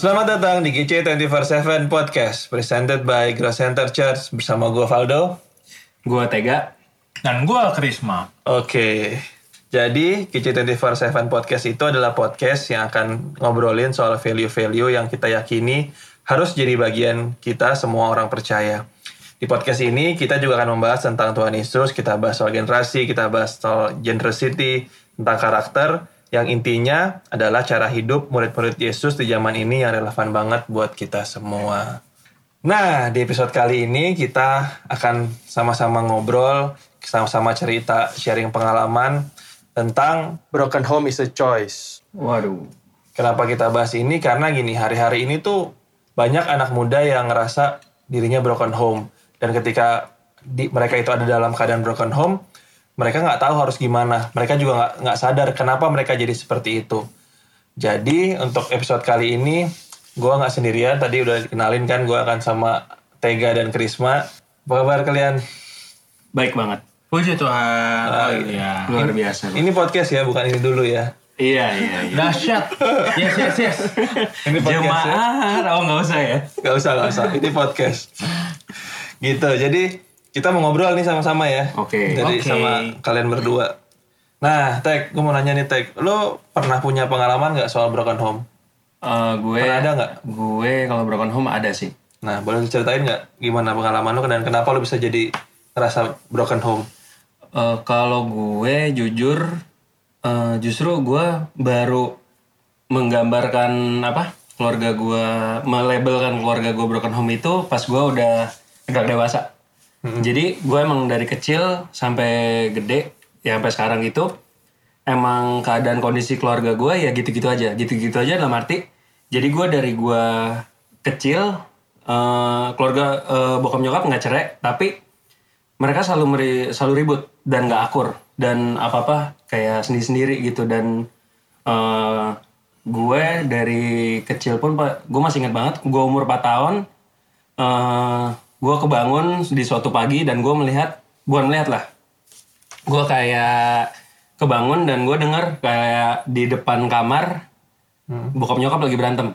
Selamat datang di GC 24/7 Podcast presented by Grass Center Church bersama gue Valdo. Gua Tega. Dan gue Krisma. Oke. Jadi GC 24/7 Podcast itu adalah podcast yang akan ngobrolin soal value-value yang kita yakini harus jadi bagian kita semua orang percaya. Di podcast ini kita juga akan membahas tentang Tuhan Yesus, kita bahas soal generasi, kita bahas soal generosity, tentang karakter, yang intinya adalah cara hidup murid-murid Yesus di zaman ini yang relevan banget buat kita semua. Nah, di episode kali ini kita akan sama-sama ngobrol, sama-sama cerita, sharing pengalaman tentang broken home is a choice. Waduh. Kenapa kita bahas ini? Karena gini, hari-hari ini tuh banyak anak muda yang ngerasa dirinya broken home. Dan ketika di, mereka itu ada dalam keadaan broken home, mereka nggak tahu harus gimana. Mereka juga nggak nggak sadar kenapa mereka jadi seperti itu. Jadi untuk episode kali ini, gue nggak sendirian. Tadi udah dikenalin kan, gue akan sama Tega dan Krisma. Apa kabar kalian? Baik banget. Puji Tuhan. Ah, iya. Luar biasa. Ini podcast ya, bukan ini dulu ya. Iya, iya, iya. Dahsyat. Yes, yes, yes. Ini podcast ya. Jemaah, oh nggak usah ya. Gak usah, gak usah. Ini podcast. gitu. Jadi kita mau ngobrol nih sama-sama ya. Oke. Jadi Oke. sama kalian berdua. Nah, Tek, gue mau nanya nih, Tek. Lo pernah punya pengalaman nggak soal broken home? Eh, gue Pernah ada nggak? Gue kalau broken home ada sih. Nah, boleh diceritain nggak gimana pengalaman lo dan kenapa lo bisa jadi ngerasa broken home? Eh, kalau gue jujur, eh, justru gue baru menggambarkan apa keluarga gue, melabelkan keluarga gue broken home itu pas gue udah agak dewasa. Jadi gue emang dari kecil sampai gede, ya sampai sekarang itu emang keadaan kondisi keluarga gue ya gitu-gitu aja, gitu-gitu aja dalam arti. Jadi gue dari gue kecil, eh, keluarga eh, bokap nyokap nggak cerai, tapi mereka selalu meri- selalu ribut dan nggak akur dan apa apa kayak sendiri sendiri gitu dan eh, gue dari kecil pun gue masih ingat banget gue umur 4 tahun eh gue kebangun di suatu pagi dan gue melihat bukan melihat lah. Gue kayak kebangun dan gue denger kayak di depan kamar bokap nyokap lagi berantem.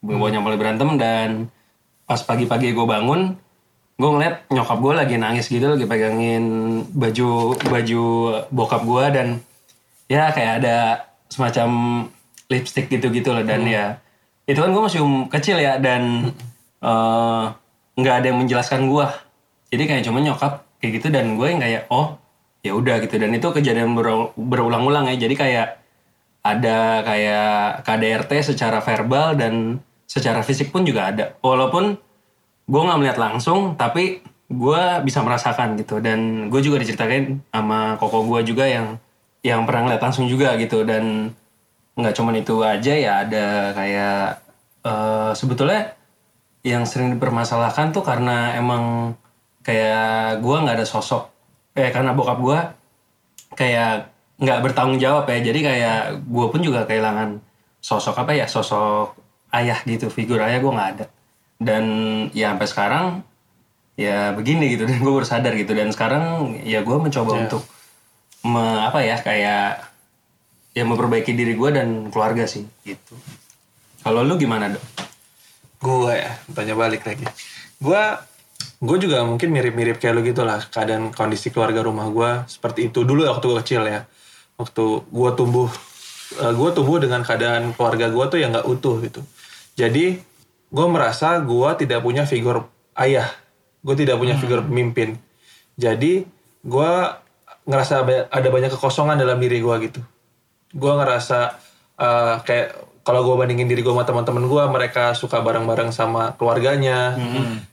Bokap nyokap lagi berantem dan pas pagi-pagi gue bangun gue ngeliat nyokap gue lagi nangis gitu lagi pegangin baju baju bokap gue dan ya kayak ada semacam lipstick gitu-gitu lah dan ya itu kan gue masih um, kecil ya dan eh, nggak ada yang menjelaskan gue jadi kayak cuma nyokap kayak gitu dan gue yang kayak oh ya udah gitu. Dan itu kejadian beru- berulang-ulang ya. Jadi kayak ada kayak KDRT secara verbal dan secara fisik pun juga ada. Walaupun gue nggak melihat langsung tapi gue bisa merasakan gitu. Dan gue juga diceritain sama koko gue juga yang yang pernah ngeliat langsung juga gitu. Dan nggak cuman itu aja ya ada kayak eh, sebetulnya yang sering dipermasalahkan tuh karena emang kayak gue nggak ada sosok. Eh karena bokap gue kayak nggak bertanggung jawab ya. Jadi kayak gue pun juga kehilangan sosok apa ya sosok ayah gitu figur ayah gue nggak ada. Dan ya sampai sekarang ya begini gitu dan gue baru sadar gitu. Dan sekarang ya gue mencoba untuk me- apa ya kayak ya memperbaiki diri gue dan keluarga sih gitu. Kalau lu gimana dok? Gue ya, tanya balik lagi. Gue gue juga mungkin mirip-mirip kayak lo gitu lah. Keadaan kondisi keluarga rumah gue seperti itu dulu waktu gue kecil ya. Waktu gue tumbuh, gue tumbuh dengan keadaan keluarga gue tuh yang nggak utuh gitu. Jadi gue merasa gue tidak punya figur ayah. Gue tidak punya figur pemimpin. Jadi gue ngerasa ada banyak kekosongan dalam diri gue gitu. Gue ngerasa eh, kayak kalau gue bandingin diri gue sama teman-teman gue, mereka suka bareng-bareng sama keluarganya.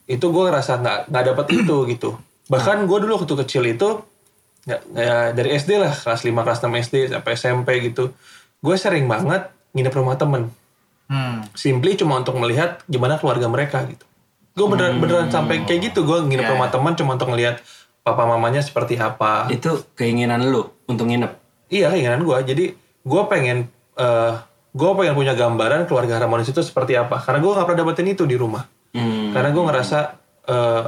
Itu gue ngerasa nggak nggak dapet itu gitu. Bahkan gue dulu waktu kecil itu ya, ya dari SD lah kelas 5 kelas 6 SD sampai SMP gitu. Gue sering banget nginep rumah temen. Hmm. Simply cuma untuk melihat gimana keluarga mereka gitu. Gue beneran beneran sampai kayak gitu gue nginep Ya, rumah temen cuma untuk ngelihat papa mamanya seperti apa. itu keinginan lu untuk nginep Iya keinginan gue. Jadi gue pengen eh gue pengen punya gambaran keluarga harmonis itu seperti apa. Karena gue nggak pernah dapetin itu di rumah. Hmm. Karena gue ngerasa eh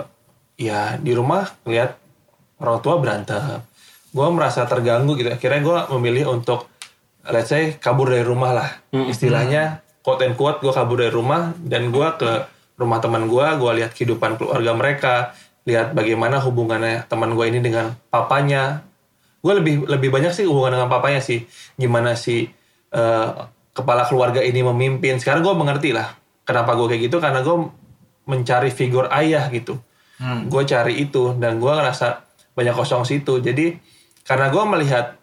ya di rumah ngeliat orang tua berantem. Gue merasa terganggu gitu. Akhirnya gue memilih untuk let's say kabur dari rumah lah. Istilahnya quote and quote gue kabur dari rumah dan gue ke rumah teman gue gue lihat kehidupan keluarga mereka lihat bagaimana hubungannya teman gue ini dengan papanya gue lebih lebih banyak sih hubungan dengan papanya sih gimana si eh, kepala keluarga ini memimpin. Sekarang gue mengerti lah kenapa gue kayak gitu karena gue mencari figur ayah gitu. Gue cari itu dan gue ngerasa banyak kosong situ. Jadi karena gue melihat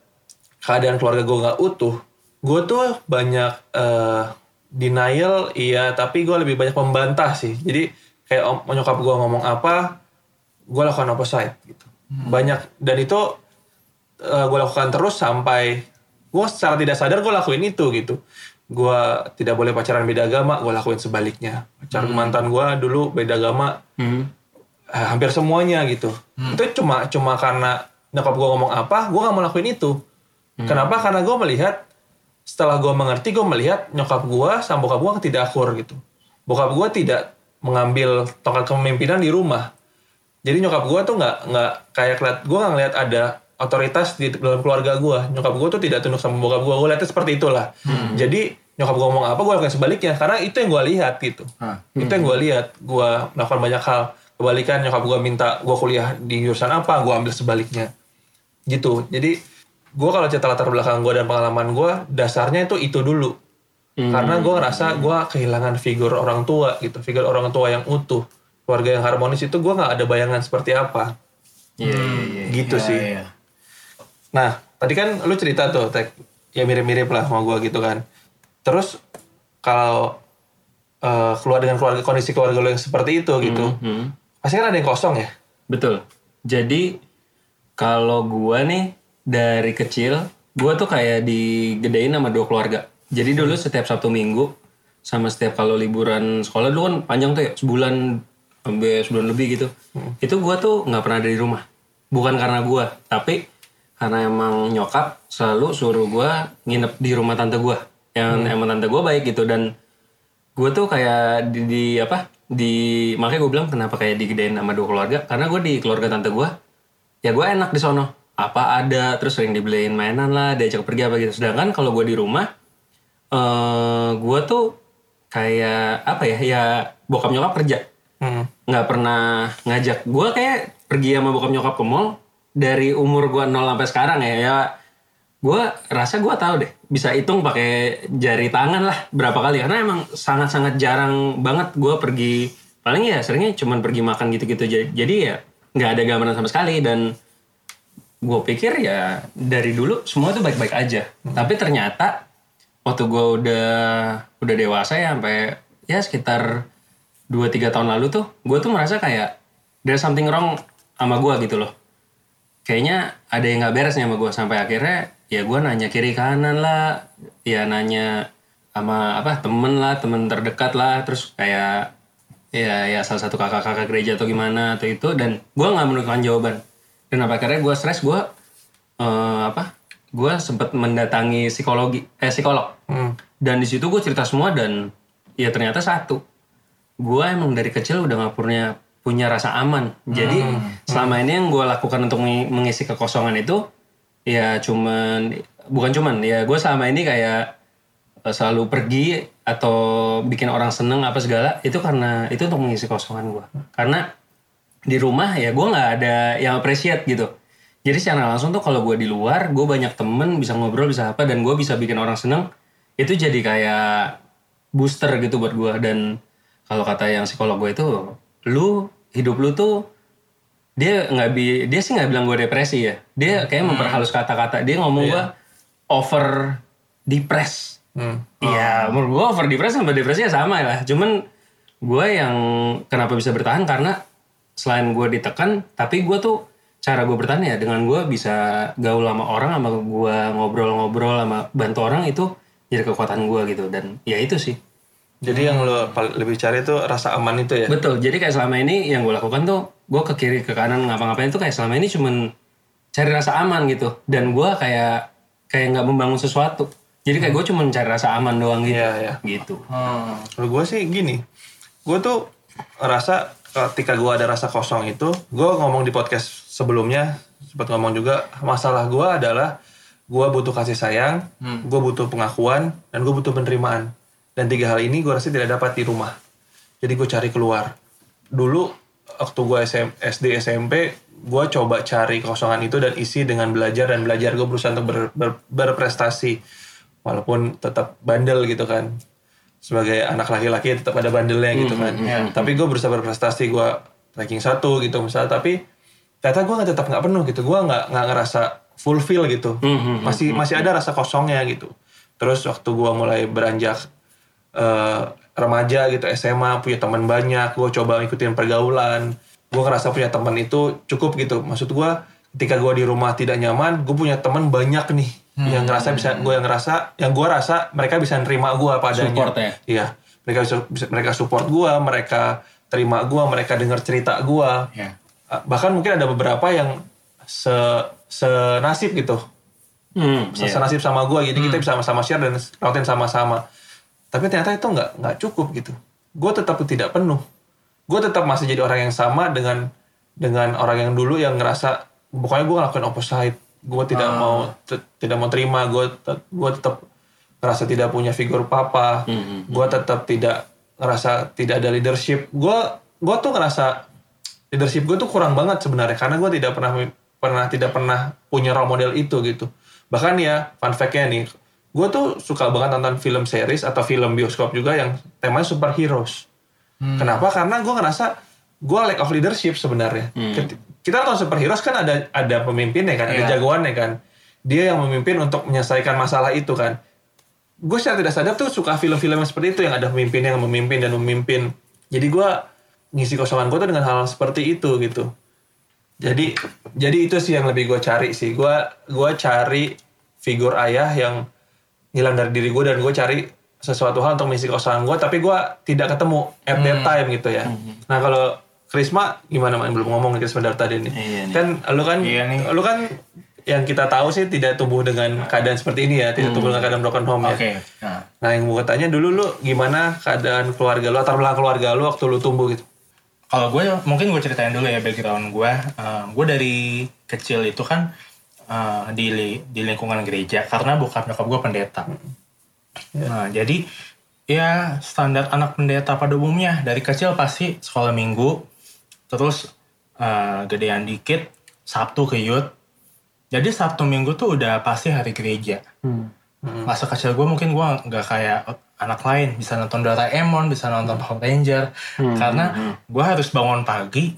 keadaan keluarga gue nggak utuh gue tuh banyak eh, denial iya tapi gue lebih banyak membantah sih. Jadi kayak om, nyokap gue ngomong apa gue lakukan opposite gitu. Banyak dan itu gue lakukan terus sampai gue secara tidak sadar gue lakuin itu gitu. Gue tidak boleh pacaran beda agama gue lakuin sebaliknya. Pacar mantan gue dulu beda agama Hmm. eh, hampir semuanya gitu. Itu cuma cuma karena nyokap gue ngomong apa gue nggak mau lakuin itu. Kenapa? Karena gue melihat setelah gue mengerti gue melihat nyokap gue sama bokap gue tidak akur gitu. Bokap gue tidak mengambil tongkat kepemimpinan di rumah. Jadi nyokap gue tuh nggak nggak kayak gue nggak ngeliat ada otoritas di dalam keluarga gue nyokap gue tuh tidak tunduk sama bokap gue gue lihatnya seperti itulah. Jadi nyokap gue ngomong apa gue lakukan sebaliknya. Karena itu yang gue lihat gitu. Ah. itu yang gue lihat. Gue melakukan banyak hal. Kebalikan nyokap gue minta gue kuliah di jurusan apa gue ambil sebaliknya. Gitu. Jadi gue kalau cerita latar belakang gue dan pengalaman gue dasarnya itu itu dulu. Karena gue ngerasa gue kehilangan figur orang tua gitu. Figur orang tua yang utuh. Keluarga yang harmonis itu gue nggak ada bayangan seperti apa. Iya, iya, iya. gitu Iya, sih. iya. Nah, tadi kan lu cerita tuh, Tek. Ya mirip-mirip lah sama gua gitu kan. Terus kalau eh, keluar dengan keluarga kondisi keluarga lu yang seperti itu gitu, Hmm. pasti kan ada yang kosong ya. Betul. Jadi kalau gua nih dari kecil, gua tuh kayak digedein sama dua keluarga. Jadi dulu setiap Sabtu Minggu sama setiap kalau liburan sekolah dulu kan panjang tuh ya sebulan sampai sebulan lebih gitu. Itu gua tuh nggak pernah ada di rumah. Bukan karena gua, tapi karena emang nyokap selalu suruh gua nginep di rumah tante gua. Yang emang tante gua baik gitu. Dan gue tuh kayak di, di apa di makanya gue bilang kenapa kayak digedein sama dua keluarga? Karena gue di keluarga tante gue ya gue enak di sono. Apa ada terus sering dibeliin mainan lah diajak pergi apa gitu. Sedangkan kalau gue di rumah eh gue tuh kayak apa ya ya bokap nyokap kerja. Hmm. nggak pernah ngajak. Gue kayak pergi sama bokap nyokap ke mall dari umur gue 0 sampai sekarang ya ya gue rasa gue tahu deh bisa hitung pakai jari tangan lah berapa kali. Karena emang sangat-sangat jarang banget gue pergi paling ya seringnya cuman pergi makan gitu-gitu. Jadi, ya nggak ada gambaran sama sekali. Dan gue pikir ya dari dulu semua tuh baik-baik aja. Tapi ternyata waktu gue udah udah dewasa ya sampai ya sekitar 2-3 tahun lalu tuh gue tuh merasa kayak there's something wrong sama gue gitu loh kayaknya ada yang nggak beres nih sama gue sampai akhirnya ya gue nanya kiri kanan lah. Ya nanya sama apa temen lah temen terdekat lah. Terus kayak ya ya salah satu kakak-kakak gereja atau gimana atau itu. Dan gue nggak menemukan jawaban. Dan apa akhirnya gue stres gue eh, apa gue sempet mendatangi psikologi eh psikolog. Hmm. dan di situ gue cerita semua dan ya ternyata satu. Gue emang dari kecil udah gak punya punya rasa aman. Jadi selama ini yang gue lakukan untuk mengi- mengisi kekosongan itu ya cuman bukan cuman ya gue selama ini kayak eh, selalu pergi atau bikin orang seneng apa segala itu karena itu untuk mengisi kosongan gue karena di rumah ya gue nggak ada yang appreciate gitu. Jadi secara langsung tuh kalau gue di luar gue banyak temen bisa ngobrol bisa apa dan gue bisa bikin orang seneng itu jadi kayak booster gitu buat gue dan kalau kata yang psikolog gue itu lu hidup lu tuh dia nggak bi dia sih nggak bilang gue depresi ya. Dia kayak memperhalus kata-kata. Dia ngomong gue over depres Hmm. Iya, menurut gue over depresi sama depresi ya sama lah. Cuman gue yang kenapa bisa bertahan karena selain gue ditekan, tapi gue tuh cara gue bertahan ya dengan gue bisa gaul sama orang, sama gue ngobrol-ngobrol sama bantu orang itu jadi kekuatan gue gitu. Dan ya itu sih. Jadi yang lo lebih cari itu rasa aman itu ya. Betul. Jadi kayak selama ini yang gue lakukan tuh gue ke kiri ke kanan ngapa-ngapain tuh kayak selama ini cuman cari rasa aman gitu dan gue kayak kayak nggak membangun sesuatu. Jadi kayak gue cuman cari rasa aman doang gitu. Iya, iya. Gitu. Hmm. Kalau gue sih gini, gue tuh rasa ketika gue ada rasa kosong itu, gue ngomong di podcast sebelumnya, sempat ngomong juga, masalah gue adalah gue butuh kasih sayang, gue butuh pengakuan, dan gue butuh penerimaan. Dan tiga hal ini gue rasa tidak dapat di rumah. Jadi gue cari keluar. Dulu waktu gue SM, SD SMP, gue coba cari kekosongan itu dan isi dengan belajar dan belajar gue berusaha untuk ber- ber- berprestasi. Walaupun tetap bandel gitu kan. Sebagai anak laki-laki tetap ada bandelnya gitu kan. Tapi gue berusaha berprestasi gue ranking satu gitu misalnya. Tapi ternyata gue tetap nggak penuh gitu. Gue nggak nggak ngerasa fulfill gitu. Masih masih ada rasa kosongnya gitu. Terus waktu gue mulai beranjak eh, remaja gitu SMA punya teman banyak gue coba ngikutin pergaulan. Gue ngerasa punya teman itu cukup gitu. Maksud gue ketika gue di rumah tidak nyaman gue punya teman banyak nih. Yang ngerasa bisa gue yang ngerasa yang gue rasa mereka bisa nerima gue padanya Support ya? iya. Mereka bisa, bisa- mereka support gue mereka terima gue mereka dengar cerita gue Ya. bahkan mungkin ada beberapa yang se senasib gitu. Hmm, Se- iya. senasib sama gue jadi kita bisa sama-sama share dan lautin sama-sama tapi ternyata itu nggak nggak cukup gitu. Gue tetap tidak penuh. Gue tetap masih jadi orang yang sama dengan dengan orang yang dulu yang ngerasa pokoknya gue ngelakuin opposite. Gue tidak mau te- tidak mau terima. Gue gue tetap ngerasa tidak punya figur papa. Gue tetap tidak ngerasa tidak ada leadership. Gue gue tuh ngerasa leadership gue tuh kurang banget sebenarnya karena gue tidak pernah pernah tidak pernah punya role model itu gitu. Bahkan ya fun fact-nya nih gue tuh suka banget nonton film series atau film bioskop juga yang temanya superheroes. Kenapa? Karena gue ngerasa gue lack of leadership sebenarnya. Ket- kita nonton superheroes kan ada ada pemimpinnya kan ada Iya. jagoannya kan. Dia yang memimpin untuk menyelesaikan masalah itu kan. Gue secara tidak sadar tuh suka film-film yang seperti itu yang ada pemimpin yang memimpin dan memimpin. Jadi gue ngisi kosongan gue tuh dengan hal seperti itu gitu. Jadi jadi itu sih yang lebih gue cari sih. Gue gue cari figur ayah yang hilang dari diri gue dan gue cari sesuatu hal untuk mengisi kosongan gue tapi gue tidak ketemu at that time gitu ya. Nah kalau Krisma gimana main belum ngomong nih Krisma dari tadi nih. Iya nih. kan lu kan Iya nih. lu kan yang kita tahu sih tidak tumbuh dengan keadaan seperti ini ya tidak tumbuh dengan keadaan broken home ya. Oke. Nah, nah yang gue tanya dulu lu gimana keadaan keluarga lu latar belakang keluarga lu waktu lu tumbuh gitu? Kalau gue mungkin gue ceritain dulu ya background gue. Eh, gue dari kecil itu kan eh, di di lingkungan gereja karena bokap nyokap gue pendeta. Nah jadi ya standar anak pendeta pada umumnya. Dari kecil pasti sekolah minggu, terus eh, gedean dikit Sabtu ke youth. Jadi Sabtu Minggu tuh udah pasti hari gereja. Masa kecil gue mungkin gue nggak kayak anak lain. Bisa nonton Doraemon, bisa nonton Power Ranger, karena gue harus bangun pagi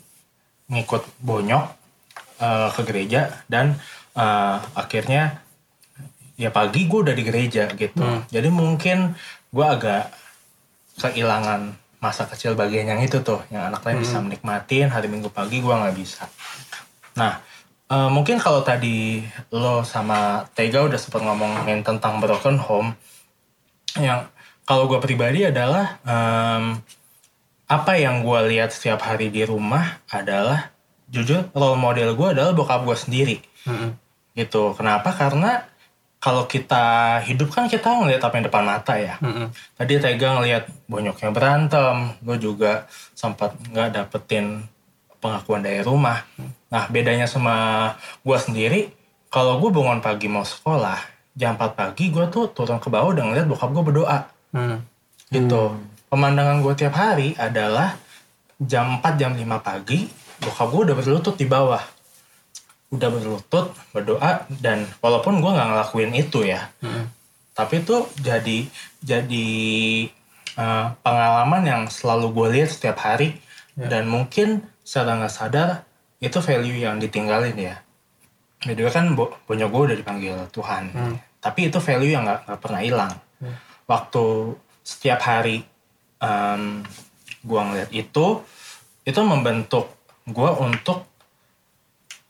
ngikut bonyok eh, ke gereja dan eh, akhirnya ya pagi gue udah di gereja gitu. Jadi mungkin gue agak kehilangan masa kecil bagian yang itu tuh, yang anak lain bisa menikmatin hari Minggu pagi gue nggak bisa. Nah, eh, mungkin kalau tadi lo sama Tega udah sempat ngomongin tentang broken home, yang kalau gue pribadi adalah em, apa yang gue lihat setiap hari di rumah adalah jujur role model gue adalah bokap gue sendiri gitu. Kenapa? Karena kalau kita hidup kan kita ngeliat apa yang depan mata ya. Tadi Tega ngeliat bonyoknya berantem, gue juga sempat nggak dapetin pengakuan dari rumah. Nah bedanya sama gue sendiri, kalau gue bangun pagi mau sekolah, jam 4 pagi gue tuh turun ke bawah dan ngeliat bokap gue berdoa Hmm. gitu. Pemandangan gue tiap hari adalah jam 4 jam 5 pagi bokap gue udah berlutut di bawah. Udah berlutut berdoa dan walaupun gue nggak ngelakuin itu ya. Tapi itu jadi jadi eh, pengalaman yang selalu gue lihat setiap hari dan mungkin secara nggak sadar itu value yang ditinggalin ya. Jadi kan bo bonyok gue udah dipanggil Tuhan. Tapi itu value yang nggak pernah hilang. Waktu setiap hari em, gue ngeliat itu, itu membentuk gue untuk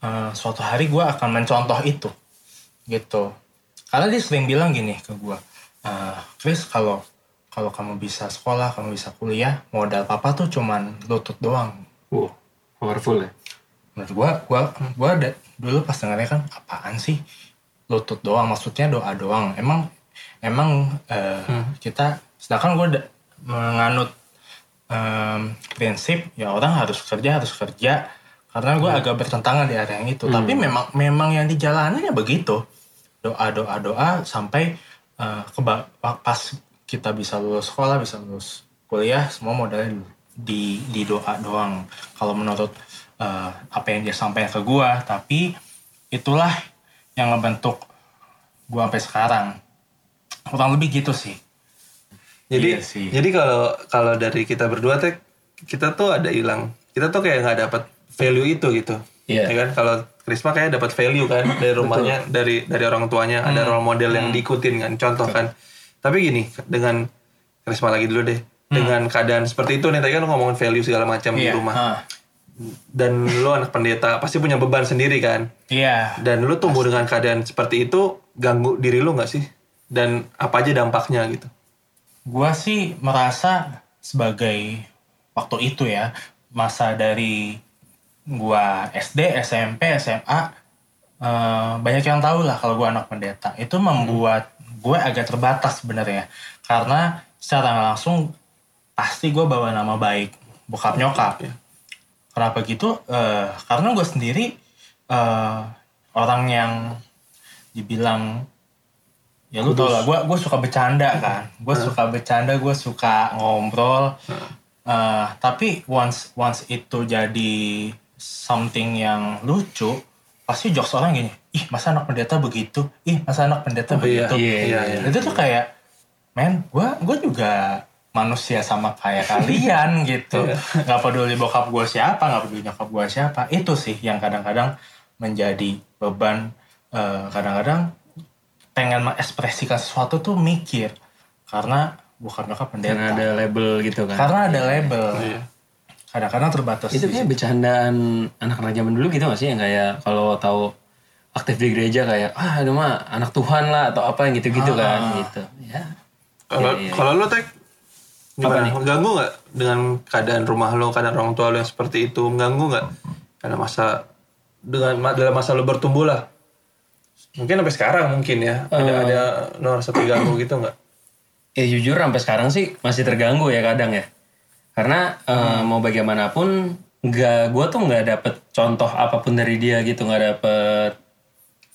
eh, suatu hari gue akan mencontoh itu, gitu. Karena dia sering bilang gini ke gue, "Eh, Chris kalau kalau kamu bisa sekolah, kamu bisa kuliah, modal papa tuh cuman lutut doang. Wow, powerful ya. Menurut gua, gua ada, dulu pas dengarnya kan apaan sih lutut doang, maksudnya doa doang. Emang, emang eh, kita, sedangkan da- menganut em, prinsip ya orang harus kerja harus kerja karena gua agak bertentangan di area yang itu. Tapi memang, memang yang dijalanin ya begitu. Doa, doa, doa sampai eh, keba- pas kita bisa lulus sekolah, bisa lulus kuliah, semua modalnya di di doa doang. Kalau menurut eh, apa yang dia sampaikan ke gua, tapi itulah yang ngebentuk gua sampai sekarang. Kurang lebih gitu sih. Jadi Iya sih. jadi kalau kalau dari kita berdua teh kita tuh ada hilang. Kita tuh kayak nggak dapat value itu gitu. Iya. Ya kan kalau Krisma kayak dapat value kan dari rumahnya dari dari orang tuanya ada role model yang diikutin kan contoh kan. Tapi gini dengan Krisma lagi dulu deh. Dengan keadaan seperti itu nih tadi kan lu ngomongin value segala macam di Iya. rumah. ah, Dan lu anak pendeta pasti punya beban sendiri kan. Iya. Dan lu tumbuh dengan keadaan seperti itu ganggu diri lu nggak sih? Dan apa aja dampaknya gitu? Gua sih merasa sebagai waktu itu ya masa dari gua SD, SMP, SMA eh, banyak yang tahu lah kalau gua anak pendeta. Itu membuat gue agak terbatas sebenarnya. Karena secara langsung pasti gue bawa nama baik bokap nyokap. Kenapa gitu? Eh, karena gue sendiri eh, orang yang dibilang ya lu tau lah gue gue suka bercanda kan. Gue suka bercanda gue suka ngobrol. Eh, tapi once once itu jadi something yang lucu pasti jokes orang gini ih masa anak pendeta begitu ih masa anak pendeta Oh, iya. begitu Iya, iya, iya. itu tuh kayak men gue gue juga manusia sama kayak kalian gitu nggak peduli bokap gue siapa nggak peduli nyokap gue siapa itu sih yang kadang-kadang menjadi beban eh, kadang-kadang pengen mengekspresikan sesuatu tuh mikir karena bokap nyokap pendeta Karena ada label gitu kan. karena ada label Iya. Kadang-kadang terbatas itu kayak bercandaan anak-anak zaman dulu gitu gak sih yang kayak kalau tahu aktif di gereja kayak ah itu mah anak Tuhan lah atau apa yang gitu-gitu kan gitu ya Kalau Iya, iya. kalau lu tek gimana? nih? Mengganggu nggak dengan keadaan rumah lo, keadaan orang tua lo yang seperti itu? Mengganggu nggak? Karena masa dengan dalam masa lo bertumbuh lah. Mungkin sampai sekarang mungkin ya ada Eh. ada nuansa terganggu gitu nggak? ya jujur sampai sekarang sih masih terganggu ya kadang ya karena eh, mau bagaimanapun nggak gue tuh nggak dapet contoh apa pun dari dia gitu nggak dapet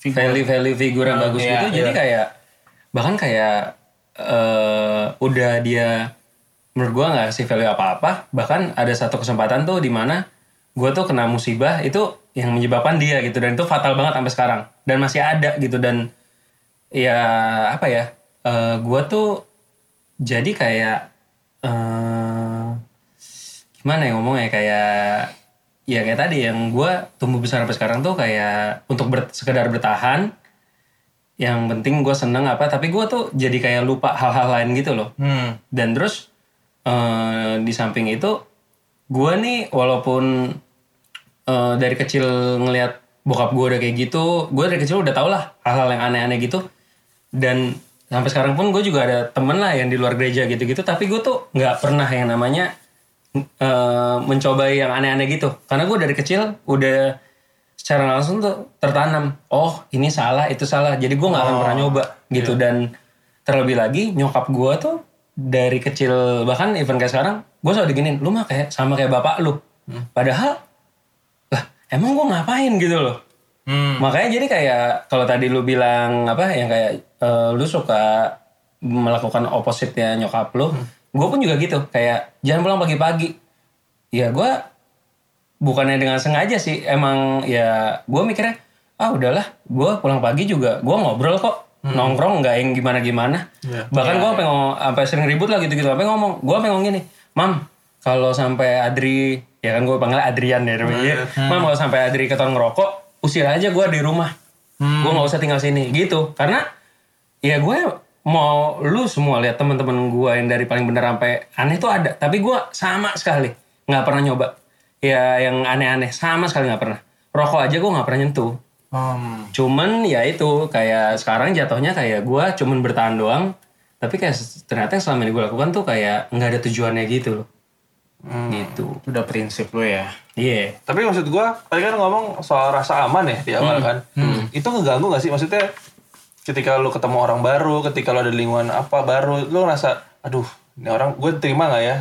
value value figur yang bagus iya, gitu. Jadi kayak bahkan kayak eh udah dia menurut gue nggak kasih value apa apa bahkan ada satu kesempatan tuh di mana gue tuh kena musibah itu yang menyebabkan dia gitu. Dan itu fatal banget sampai sekarang. Dan masih ada gitu. Dan ya apa ya eh gue tuh jadi kayak gimana ya ngomongnya? Kayak ya kayak tadi yang gue tumbuh besar sampai sekarang tuh kayak untuk ber- sekedar bertahan yang penting gue seneng apa tapi gue tuh jadi kayak lupa hal-hal lain gitu loh. Hmm. dan terus eh, di samping itu gue nih walaupun eh, dari kecil ngelihat bokap gue udah kayak gitu gue dari kecil udah tau lah hal-hal yang aneh-aneh gitu. Dan sampai sekarang pun gue juga ada temen lah yang di luar gereja gitu-gitu tapi gue tuh nggak pernah yang namanya eh, mencobai yang aneh-aneh gitu. Karena gue dari kecil udah secara langsung tuh tertanam oh ini salah itu salah. Jadi gue nggak akan pernah nyoba gitu. dan terlebih lagi nyokap gue tuh dari kecil bahkan even kayak sekarang gue selalu diginin lu mah kayak sama kayak bapak lu. Padahal lah emang gue ngapain gitu loh. Hmm. Makanya jadi kayak kalau tadi lu bilang apa yang kayak eh, lu suka melakukan opposite-nya nyokap lu, gue pun juga gitu kayak jangan pulang pagi-pagi. Ya gue bukannya dengan sengaja sih, emang ya gue mikirnya ah udahlah, gue pulang pagi juga gue ngobrol kok nongkrong nggak yang gimana-gimana. Iya. Bahkan gue sampai ngomong- sampai sering ribut lah gitu-gitu, sampai ngomong, gue ngomong gini, mam kalau sampai Adri ya kan gue panggil Adrian ya namanya. Mam kalau sampai Adri keton ngerokok, usir aja gue di rumah. Gue nggak usah tinggal sini gitu. Karena ya gue mau lu semua lihat teman-teman gue yang dari paling bener sampai aneh tuh ada. Tapi gue sama sekali nggak pernah nyoba. Ya yang aneh-aneh sama sekali nggak pernah. Rokok aja gue nggak pernah nyentuh. Hmm. Cuman ya itu kayak sekarang jatuhnya kayak gue cuman bertahan doang. Tapi kayak ternyata yang selama ini gue lakukan tuh kayak nggak ada tujuannya gitu loh. Gitu. Itu udah prinsip lu ya. Iya. Tapi maksud gua tadi kan ngomong soal rasa aman ya di awal kan. Itu ngeganggu gak sih? Maksudnya ketika lu ketemu orang baru, ketika lu ada di lingkungan apa baru, lu ngerasa, aduh, ini orang gue terima gak ya?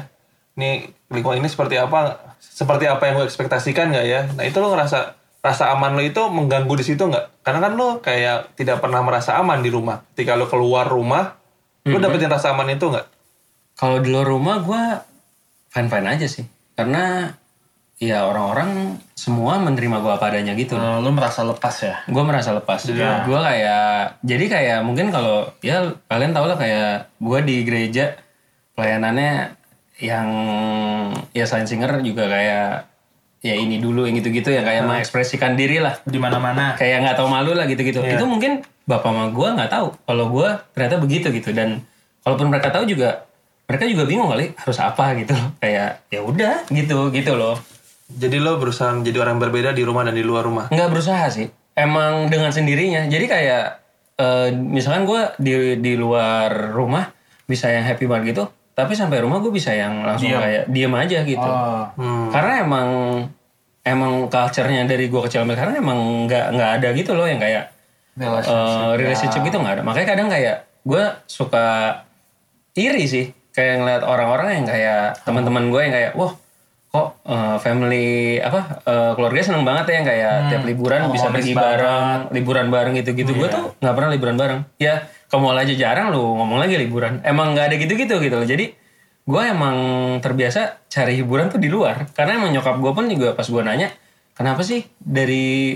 Nih lingkungan ini seperti apa? Seperti apa yang gue ekspektasikan gak ya? Nah itu lu ngerasa rasa aman lu itu mengganggu di situ nggak? Karena kan lu kayak tidak pernah merasa aman di rumah. Ketika lu keluar rumah, Lu dapetin rasa aman itu nggak? Kalau di luar rumah gue fine fine aja sih, karena ya orang-orang semua menerima gue apa adanya gitu. Eh, lu merasa lepas ya? Gue merasa lepas. Gue kayak jadi kayak mungkin kalau ya kalian tau lah kayak gue di gereja pelayanannya yang ya selain singer juga kayak ya ini dulu yang gitu-gitu ya kayak mengekspresikan diri lah Di mana-mana. kayak nggak tahu malu lah gitu-gitu. Itu mungkin bapak sama gue nggak tahu kalau gue ternyata begitu gitu dan kalaupun mereka tahu juga mereka juga bingung kali harus apa gitu loh. Kayak ya udah gitu gitu loh. Jadi lo berusaha menjadi orang berbeda di rumah dan di luar rumah. nggak berusaha sih. Emang dengan sendirinya. Jadi kayak eh, misalkan gue di di luar rumah bisa yang happy banget gitu tapi sampai rumah gue bisa yang langsung kayak diem aja gitu. Oh. Hmm. karena emang emang culture-nya dari gue kecil sampai sekarang emang nggak nggak ada gitu loh yang kayak eh, relationship gitu nggak ada. Makanya kadang kayak gue suka iri sih. Kayak ngeliat orang-orang yang kayak teman-teman gue yang kayak wah kok eh, family apa eh, keluarga seneng banget ya kayak tiap liburan bisa pergi bareng. liburan bareng gitu-gitu. Gue tuh nggak pernah liburan bareng. Ya mall aja jarang lu ngomong lagi liburan. Emang nggak ada gitu-gitu gitu loh. Jadi gue emang terbiasa cari hiburan tuh di luar. Karena emang nyokap gue pun juga pas gue nanya kenapa sih dari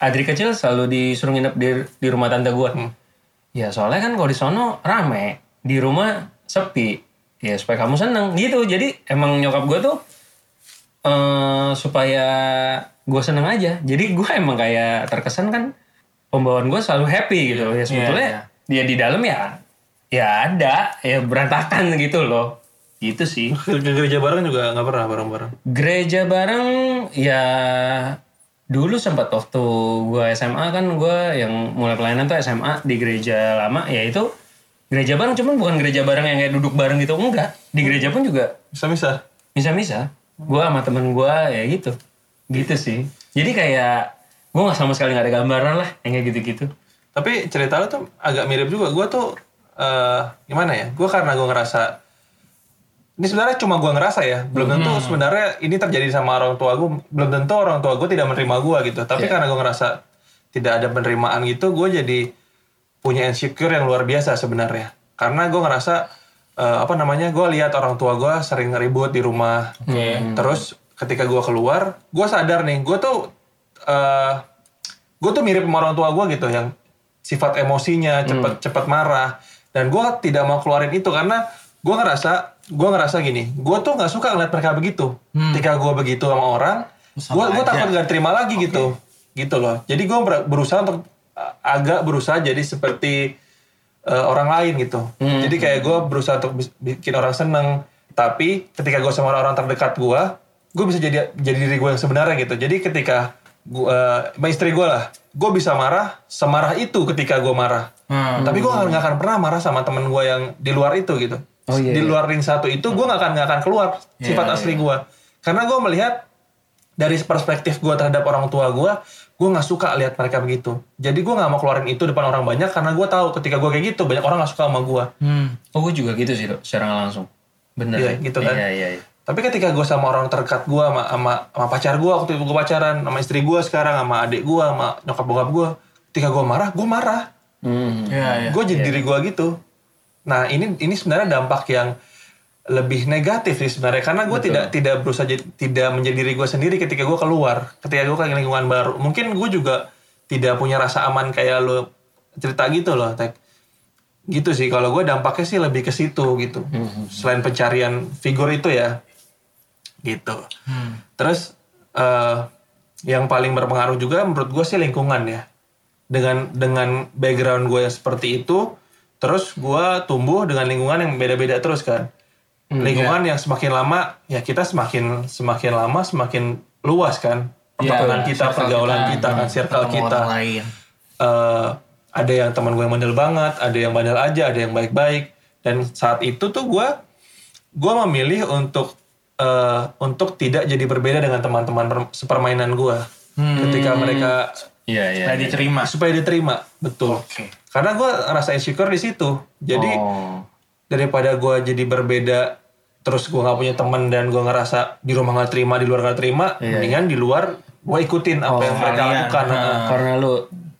Adri kecil selalu disuruh nginep di, di rumah tante gue ya soalnya kan kalau di sono rame di rumah sepi. Ya supaya kamu seneng gitu. Jadi emang nyokap gue tuh eh supaya gue seneng aja. Jadi gue emang kayak terkesan kan pembawaan gue selalu happy gitu. Loh ya sebetulnya dia di dalam ya ya ada ya berantakan gitu loh. Gitu sih. Gereja bareng juga nggak pernah bareng-bareng. gereja bareng ya dulu sempat waktu gue SMA kan gue yang mulai pelayanan tuh SMA di gereja lama. Ya itu gereja bareng cuman bukan gereja bareng yang kayak duduk bareng gitu. Enggak di gereja pun juga Bisa-bisa. bisa-bisa gue sama temen gue ya gitu gitu sih jadi kayak gue nggak sama sekali nggak ada gambaran lah yang kayak gitu-gitu Tapi cerita lo tuh agak mirip juga. Gue tuh eh gimana ya? Gue karena gue ngerasa ini sebenarnya cuma gue ngerasa ya. Belum tentu sebenarnya ini terjadi sama orang tua gue. Belum tentu orang tua gue tidak menerima gue gitu. Tapi karena gue ngerasa tidak ada penerimaan gitu, gue jadi punya insecure yang luar biasa sebenarnya. Karena gue ngerasa eh, apa namanya? Gue lihat orang tua gue sering ribut di rumah. Terus ketika gue keluar, gue sadar nih, gue tuh eh gue tuh mirip sama orang tua gue gitu yang sifat emosinya cepet cepet marah. Dan gue tidak mau keluarin itu karena gue ngerasa gue ngerasa gini gue tuh nggak suka ngeliat mereka begitu. Ketika gue begitu sama orang gue gue takut gak terima lagi gitu. Gitu loh. Jadi gue berusaha untuk uh, agak berusaha jadi seperti uh, orang lain gitu. Jadi kayak gue berusaha untuk bikin orang seneng. Tapi ketika gue sama orang terdekat gue gue bisa jadi jadi diri gue yang sebenarnya gitu. Jadi ketika gue sama istri gue lah gue bisa marah semarah itu ketika gue marah. Hmm. tapi gue nggak akan pernah marah sama temen gue yang di luar itu gitu. Oh, iya, di iya. luar ring satu itu gue nggak akan nggak akan keluar sifat asli gue karena gue melihat dari perspektif gue terhadap orang tua gue gue nggak suka lihat mereka begitu jadi gue nggak mau keluarin itu depan orang banyak karena gue tahu ketika gue kayak gitu banyak orang nggak suka sama gue Hmm. oh gue juga gitu sih Dok, secara langsung bener Iya, sih. gitu kan. iya iya iya tapi ketika gue sama orang terdekat gue sama, sama, sama pacar gue waktu itu gue pacaran sama istri gue sekarang sama adik gue sama nyokap bokap gue ketika gue marah gue marah Hmm. Ya, ya. gue jadi diri gue gitu nah ini ini sebenarnya dampak yang lebih negatif sih sebenarnya. Karena gue tidak tidak berusaha jadi- tidak menjadi diri gue sendiri ketika gue keluar. Ketika gue ke lingkungan baru. Mungkin gue juga tidak punya rasa aman kayak lo cerita gitu loh tek. Gitu sih. Kalau gue dampaknya sih lebih ke situ gitu. Selain pencarian figur itu ya. Gitu. Terus eh, yang paling berpengaruh juga menurut gue sih lingkungan ya. Dengan dengan background gue yang seperti itu terus gue tumbuh dengan lingkungan yang beda-beda terus kan lingkungan yang semakin lama ya kita semakin semakin lama semakin luas kan pertemanan kita circle pergaulan kita, kita, kan circle ketemu kita lain. eh, ada yang teman gue yang bandel banget, ada yang bandel aja, ada yang baik-baik. Dan saat itu tuh gue gue memilih untuk eh, untuk tidak jadi berbeda dengan teman-teman per- sepermainan gue. Ketika mereka iya iya Supaya diterima. supaya diterima, betul. Oke. Karena gue rasa insecure di situ. Jadi oh. Daripada gue jadi berbeda terus gue nggak punya teman dan gue ngerasa di rumah nggak terima di luar nggak terima mendingan di luar gue ikutin apa yang mereka kalian. lakukan. Nah, karena lu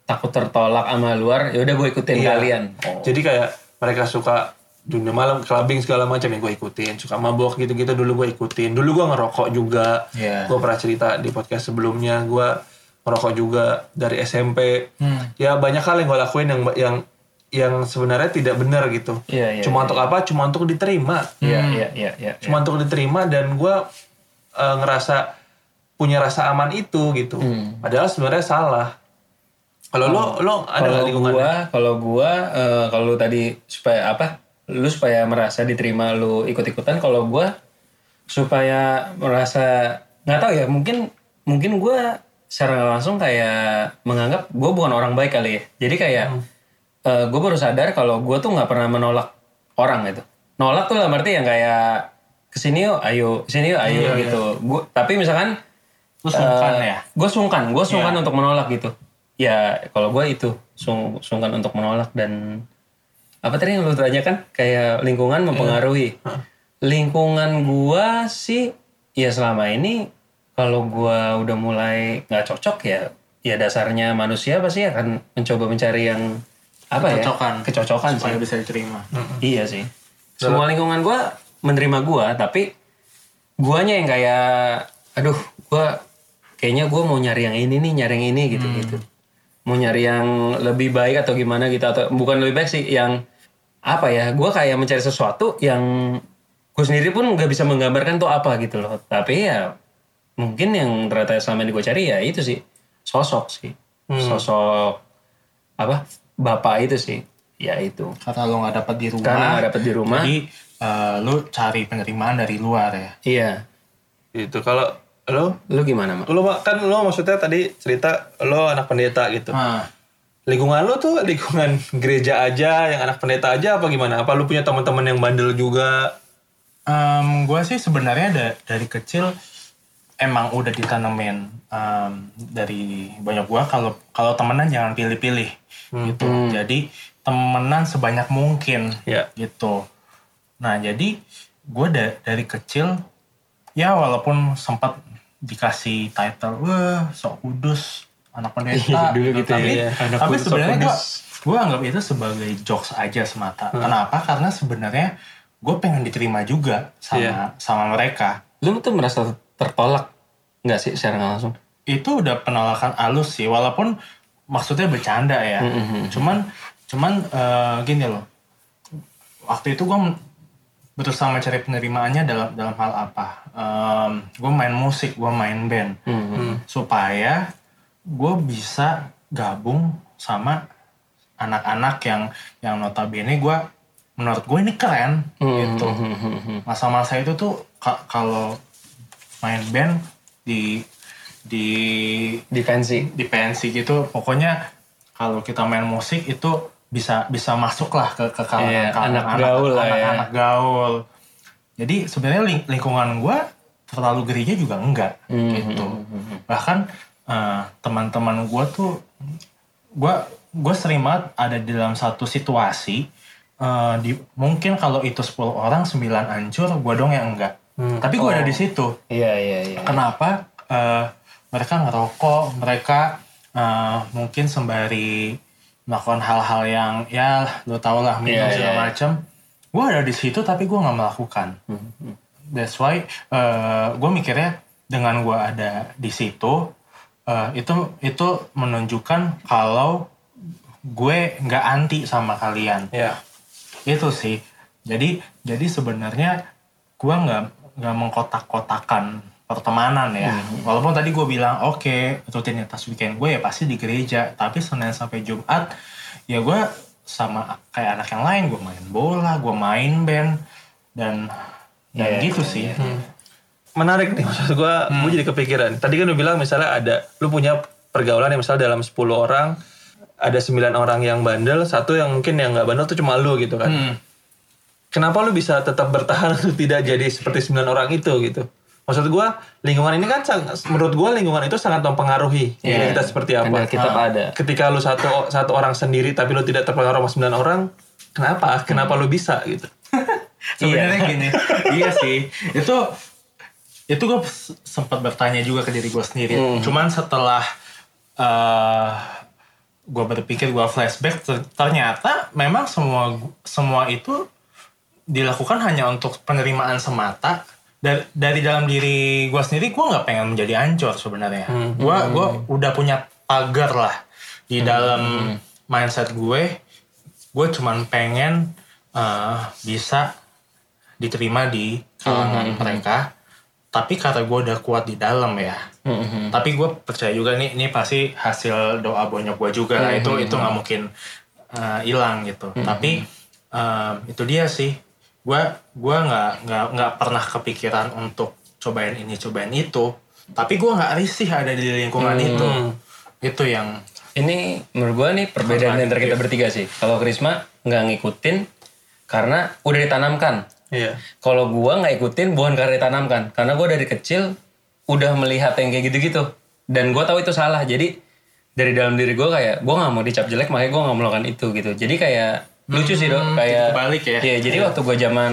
takut tertolak sama luar ya udah gue ikutin Iya. kalian. Jadi kayak mereka suka dunia malam clubbing segala macam yang gue ikutin. Suka mabok gitu-gitu dulu gue ikutin. Dulu gue ngerokok juga. Iya. gue pernah cerita di podcast sebelumnya gue ngerokok juga dari SMP Hmm. ya banyak hal yang gue lakuin yang yang yang sebenarnya tidak benar gitu. Iya, iya, cuma iya, untuk apa? Cuma untuk diterima. Iya, iya, iya, iya. cuma untuk diterima dan gue eh, ngerasa punya rasa aman itu gitu. Hmm. padahal sebenarnya salah. Kalau lo lo ada kalau lingkungan? gua kalau gua eh, kalau lu tadi supaya apa? Lu supaya merasa diterima lu ikut-ikutan kalau gua supaya merasa nggak tahu ya mungkin mungkin gua secara langsung kayak menganggap gua bukan orang baik kali ya. Jadi kayak eh, gua baru sadar kalau gua tuh nggak pernah menolak orang gitu. Nolak tuh dalam arti yang kayak ke sini yuk ayo ke sini yuk ayo gitu. gua tapi misalkan Lu sungkan ya? gue sungkan gue sungkan untuk menolak gitu. Ya kalau gue itu sung, sungkan untuk menolak dan apa tadi yang lu tanyakan? Kayak lingkungan mempengaruhi. Lingkungan gua sih ya selama ini kalau gua udah mulai nggak cocok ya ya dasarnya manusia pasti akan mencoba mencari yang apa Kecocokan. ya kecocokan sih supaya bisa diterima. Iya sih. Semua lingkungan gua menerima gua, tapi guanya yang kayak, aduh, gua kayaknya gua mau nyari yang ini nih, nyari yang ini gitu gitu. Mau nyari yang lebih baik atau gimana gitu atau bukan lebih baik sih, yang apa ya? Gua kayak mencari sesuatu yang gue sendiri pun nggak bisa menggambarkan tuh apa gitu loh. Tapi ya mungkin yang ternyata selama ini gue cari ya itu sih sosok sih, sosok apa bapak itu sih, ya itu. Karena lo nggak dapat di rumah. Karena nggak dapet di rumah. Jadi eh, lu cari penerimaan dari luar ya. Iya. gitu kalau lo Lu gimana, Mak? lo kan lo maksudnya tadi cerita lo anak pendeta gitu Nah, lingkungan lo tuh lingkungan gereja aja yang anak pendeta aja apa gimana apa lo punya teman-teman yang bandel juga gue sih sebenarnya da- dari kecil emang udah ditanemin em, dari banyak gua kalau kalau temenan jangan pilih-pilih gitu. Jadi temenan sebanyak mungkin Ya. gitu. Nah jadi gue da- dari kecil ya walaupun sempat dikasih title wah sok kudus anak pendeta Dulu gitu tapi, ya, anak tapi sebenarnya gue kudus. gue anggap itu sebagai jokes aja semata kenapa karena sebenarnya gue pengen diterima juga sama Iya. sama mereka Lu tuh merasa tertolak nggak sih secara nggak langsung? itu udah penolakan halus sih walaupun maksudnya bercanda ya. Cuman cuman eh, gini loh. Waktu itu gue berusaha mencari penerimaannya dalam dalam hal apa? Gue main musik gue main band. Supaya gue bisa gabung sama anak-anak yang yang notabene gue menurut gue ini keren gitu. masa-masa itu tuh ka- kalau main band di di Defensi. di pensi gitu. Pokoknya kalau kita main musik itu bisa bisa masuk lah ke ke kalangan Iya, kalangan anak gaul lah ya. anak-anak gaul. Jadi sebenarnya ling- lingkungan gue terlalu gereja juga enggak Hmm, gitu. bahkan eh, teman-teman gue tuh gue gue sering banget ada di dalam satu situasi eh, di mungkin kalau itu 10 orang 9 hancur gue dong yang enggak tapi gue ada di situ. Iya iya iya. kenapa? Eh, mereka ngerokok mereka eh, mungkin sembari melakukan hal-hal yang ya lo tau lah minum Iya, segala iya. macam gue ada di situ tapi gue nggak melakukan. That's why gue mikirnya dengan gue ada di situ eh, itu itu menunjukkan kalau gue nggak anti sama kalian. Ya itu sih. Jadi jadi sebenarnya gua nggak nggak mengkotak-kotakan pertemanan ya. Walaupun tadi gue bilang oke rutinitas weekend gue ya pasti di gereja tapi senin sampai jumat ya gue sama kayak anak yang lain gue main bola gue main band dan dan Iya, gitu sih. menarik nih maksud gue gue jadi kepikiran. Tadi kan lu bilang misalnya ada lu punya pergaulan yang misalnya dalam 10 orang ada 9 orang yang bandel satu yang mungkin yang nggak bandel tuh cuma lu gitu kan. Hmm. Kenapa lu bisa tetap bertahan untuk tidak jadi seperti 9 orang itu gitu? Maksud gue lingkungan ini kan menurut gue lingkungan itu sangat mempengaruhi diri kita seperti apa. Ada kitab Ah. ada. ketika lu satu satu orang sendiri tapi lu tidak terpengaruh sama 9 orang kenapa? Kenapa lu bisa gitu? Sebenarnya gini iya sih. Itu itu gue sempat bertanya juga ke diri gue sendiri. Cuman setelah eh gue berpikir gue flashback ter- ternyata memang semua semua itu dilakukan hanya untuk penerimaan semata. Dari dari dalam diri gue sendiri gue nggak pengen menjadi ancur sebenarnya. Gue gue udah punya pagar lah di dalam mindset gue. Gue cuman pengen eh, bisa diterima di kalangan mereka. Tapi karena gue udah kuat di dalam ya. Tapi gue percaya juga nih ini pasti hasil doa bonyok gue juga lah. Itu itu nggak mungkin eh, hilang gitu. Tapi em, itu dia sih gue gue nggak nggak nggak pernah kepikiran untuk cobain ini cobain itu tapi gue nggak risih ada di lingkungan itu itu yang Ini menurut gua nih perbedaan antara kita bertiga sih. Kalau Krisma nggak ngikutin karena udah ditanamkan. Iya. Kalau gua nggak ikutin bukan karena ditanamkan, karena gua dari kecil udah melihat yang kayak gitu-gitu. Dan gua tahu itu salah. Jadi dari dalam diri gua kayak gua nggak mau dicap jelek, makanya gua nggak melakukan itu gitu. Jadi kayak lucu sih dok, kayak kebalik ya. Iya, jadi waktu gua zaman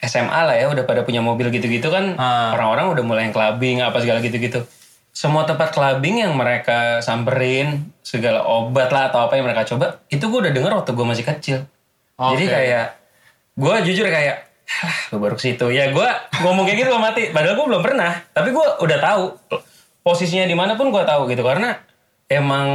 SMA lah ya udah pada punya mobil gitu-gitu kan Ah. orang-orang udah mulai yang clubbing apa segala gitu-gitu. Semua tempat clubbing yang mereka samperin, segala obat lah atau apa yang mereka coba, itu gue udah denger waktu gue masih kecil. Jadi Oke. kayak gue jujur kayak gue baru ke situ. Ya gue ngomong kayak gitu sama mati. Padahal gue belum pernah. Tapi gue udah tahu posisinya di mana pun gue tahu gitu. Karena emang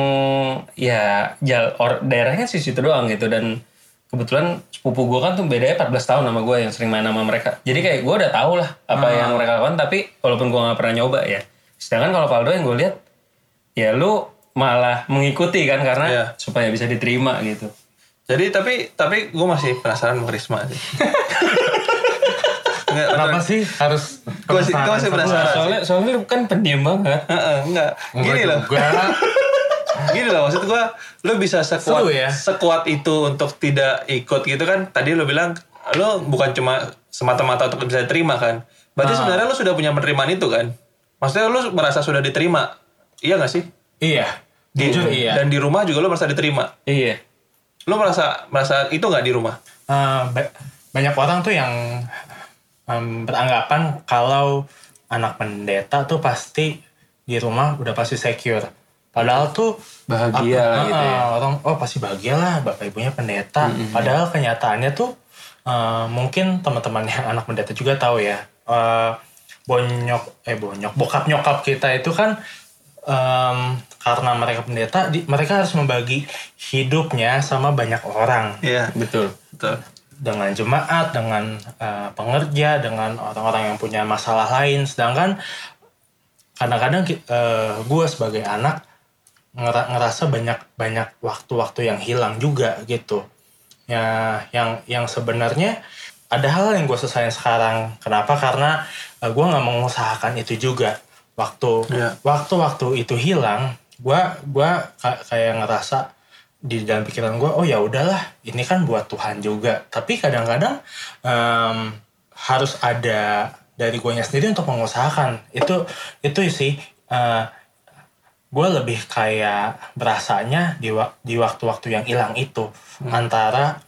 ya jal or, daerahnya sih situ doang gitu. Dan kebetulan sepupu gue kan tuh bedanya 14 tahun sama gue yang sering main sama mereka. Jadi kayak gue udah tahu lah apa yang mereka lakukan. Tapi walaupun gue nggak pernah nyoba ya. Sedangkan kalau Valdo yang gue lihat ya lu malah mengikuti kan karena Iya. supaya bisa diterima gitu. Jadi tapi tapi gue masih penasaran sama Risma sih. Enggak, kenapa sih harus Gua sih- gua masih penasaran. Soalnya soalnya lu kan pendiam banget. Heeh, enggak. Gini loh. Gini loh maksud gua lu bisa sekuat Seru ya. sekuat itu untuk tidak ikut gitu kan. Tadi lu bilang lu bukan cuma semata-mata untuk bisa diterima kan. Berarti Ah. sebenarnya lu sudah punya penerimaan itu kan. Maksudnya lu merasa sudah diterima. Iya gak sih? iya Di- jujur iya Dan di rumah juga lu merasa diterima. Iya. Lu merasa merasa itu nggak di rumah? Eh, ba- banyak orang tuh yang em, beranggapan kalau anak pendeta tuh pasti di rumah udah pasti secure. Padahal tuh Bahagia apa- lah gitu ya. eh, orang oh pasti bahagia lah bapak ibunya pendeta. Padahal kenyataannya tuh eh, mungkin teman-teman yang anak pendeta juga tahu ya. eh, bonyok eh bonyok bokap nyokap kita itu kan em, karena mereka pendeta di- mereka harus membagi hidupnya sama banyak orang Iya, Betul. betul. dengan jemaat, dengan eh, pengerja, dengan orang-orang yang punya masalah lain. Sedangkan kadang-kadang gue sebagai anak ngerasa banyak banyak waktu-waktu yang hilang juga gitu. Ya, yang yang sebenarnya ada hal yang gue selesain sekarang. Kenapa? Karena gue nggak mengusahakan itu juga. Waktu Iya. waktu-waktu itu hilang, gue gua ka- kayak ngerasa di dalam pikiran gue, oh ya udahlah, ini kan buat Tuhan juga. Tapi kadang-kadang em, harus ada dari gue sendiri untuk mengusahakan. Itu itu sih gue lebih kayak berasanya di wa- di waktu-waktu yang hilang itu antara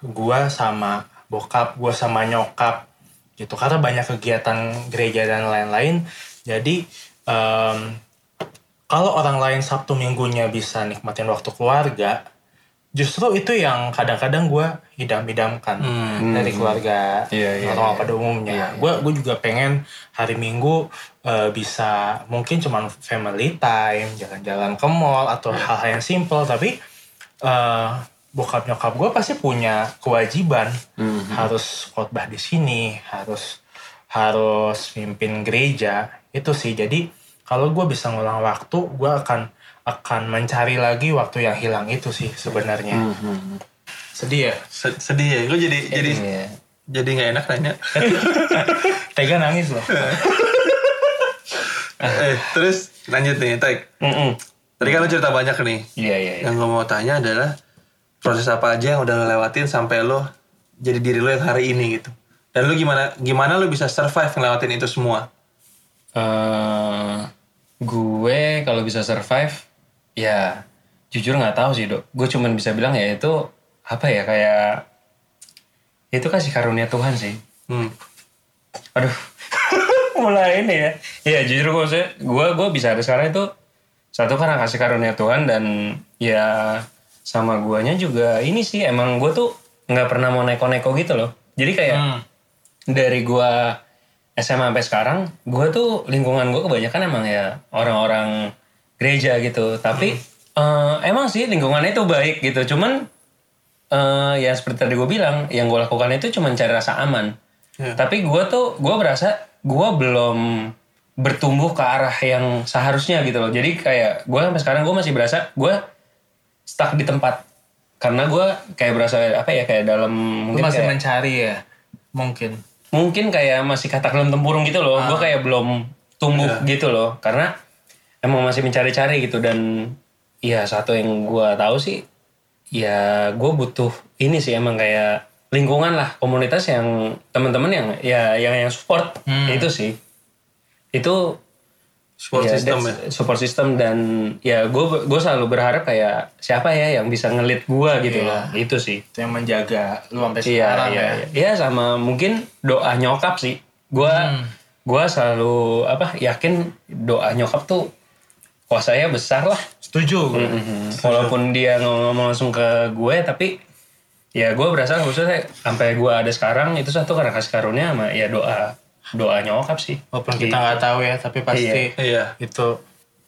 gue sama bokap, gue sama nyokap gitu. Karena banyak kegiatan gereja dan lain-lain. Jadi em, kalau orang lain Sabtu Minggunya bisa nikmatin waktu keluarga, justru itu yang kadang-kadang gue idam-idamkan dari keluarga Iya, iya, orang iya. pada umumnya. Gue gue juga pengen hari Minggu eh, bisa mungkin cuman family time, jalan-jalan ke mall atau hal-hal yang simple, tapi eh, bokap nyokap gue pasti punya kewajiban harus khotbah di sini, harus harus mimpin gereja itu sih. Jadi kalau gue bisa ngulang waktu, gue akan akan mencari lagi waktu yang hilang itu sih sebenarnya. Sedih ya? Se- Sedih ya, gue jadi jadi Iya. jadi nggak enak nanya. Tega nangis loh. eh, terus lanjut nih, Tek. Mm-mm. Tadi kan lu cerita banyak nih. Iya iya. iya. Yang gue mau tanya adalah proses apa aja yang udah lo lewatin sampai lo jadi diri lo yang hari ini gitu. Dan lu gimana gimana lu bisa survive ngelewatin itu semua? Eh, gue kalau bisa survive, ya jujur nggak tahu sih dok. Gue cuman bisa bilang ya itu apa ya kayak itu kasih karunia Tuhan sih. Hmm. Aduh, mulai ini ya. Iya jujur gue sih, gue gue bisa ada sekarang itu satu karena kasih karunia Tuhan dan ya sama guanya juga ini sih emang gue tuh nggak pernah mau neko-neko gitu loh jadi kayak Hmm. dari gua SMA sampai sekarang gua tuh lingkungan gua kebanyakan emang ya orang-orang gereja gitu tapi eh, emang sih lingkungannya itu baik gitu cuman eh ya seperti tadi gue bilang yang gue lakukan itu cuma cari rasa aman Iya. tapi gua tuh gua berasa gua belum bertumbuh ke arah yang seharusnya gitu loh jadi kayak gua sampai sekarang gua masih berasa gua stuck di tempat karena gua kayak berasa apa ya kayak dalam Lu mungkin masih kayak- mencari ya? Mungkin. mungkin kayak masih kata dalam tempurung gitu loh. Gue kayak belum tumbuh gitu loh. Karena emang masih mencari-cari gitu dan ya satu yang gue tahu sih ya gue butuh ini sih emang kayak lingkungan lah komunitas yang teman-teman yang ya yang yang support Hmm. itu sih itu Support ya, system ya. support system dan ya gue gue selalu berharap kayak siapa ya yang bisa ngelit gue gitu Iya. loh itu sih Itu yang menjaga lu sampai Iya, sekarang iya, ya. iya. Iya, sama mungkin doa nyokap sih. Gua Hmm. gua selalu apa yakin doa nyokap tuh kuasanya besar lah. Setuju gue. Walaupun dia ngomong langsung ke gue tapi ya gue berasa khususnya sampai gue ada sekarang itu satu karena kasih karunia sama ya doa doa nyokap sih. Walaupun kita nggak tahu ya, tapi pasti Iya. itu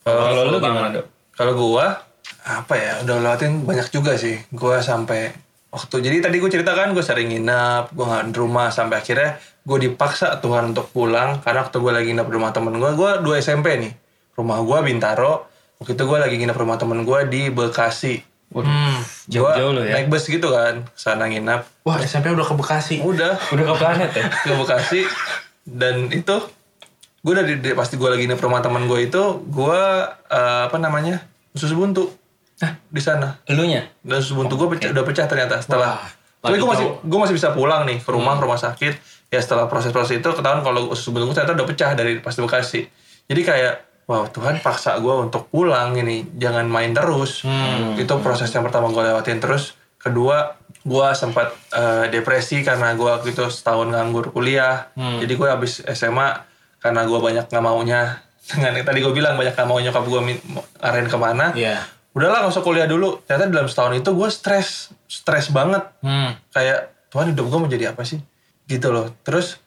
Kalau lu gimana, Dok? Kalau gua apa ya udah lewatin banyak juga sih. Gua sampai waktu jadi tadi gue ceritakan gue sering nginap, gue nggak di rumah sampai akhirnya gue dipaksa Tuhan untuk pulang karena waktu gue lagi nginap di rumah temen gue, gue dua SMP nih. Rumah gue Bintaro, waktu itu gue lagi nginap di rumah temen gue di Bekasi. Hmm. Jauh-jauh Gua lo ya. Naik bus gitu kan, sana nginap. Wah SMP udah ke Bekasi. Udah, Udah ke planet ya? ke Bekasi dan itu gue dari, dari pasti gue lagi nginep rumah teman gue itu gue eh, apa namanya usus buntu di sana Elunya? dan usus buntu gue pecah, udah pecah ternyata setelah Wah, tapi gue masih gue masih bisa pulang nih ke rumah ke rumah sakit ya setelah proses-proses itu ketahuan kalau usus buntu gue ternyata udah pecah dari pas di Bekasi jadi kayak wow Tuhan paksa gue untuk pulang ini jangan main terus. Itu proses yang pertama gue lewatin. Terus kedua gue sempat eh, depresi karena gue waktu itu setahun nganggur kuliah. Jadi gue habis SMA karena gue banyak nggak maunya. Dengan tadi gue bilang banyak nggak mau nyokap gue arahin ke mana. Iya. udahlah nggak usah kuliah dulu. Ternyata dalam setahun itu gue stres stres banget. Hmm. kayak Tuhan hidup gue mau jadi apa sih? Gitu loh. Terus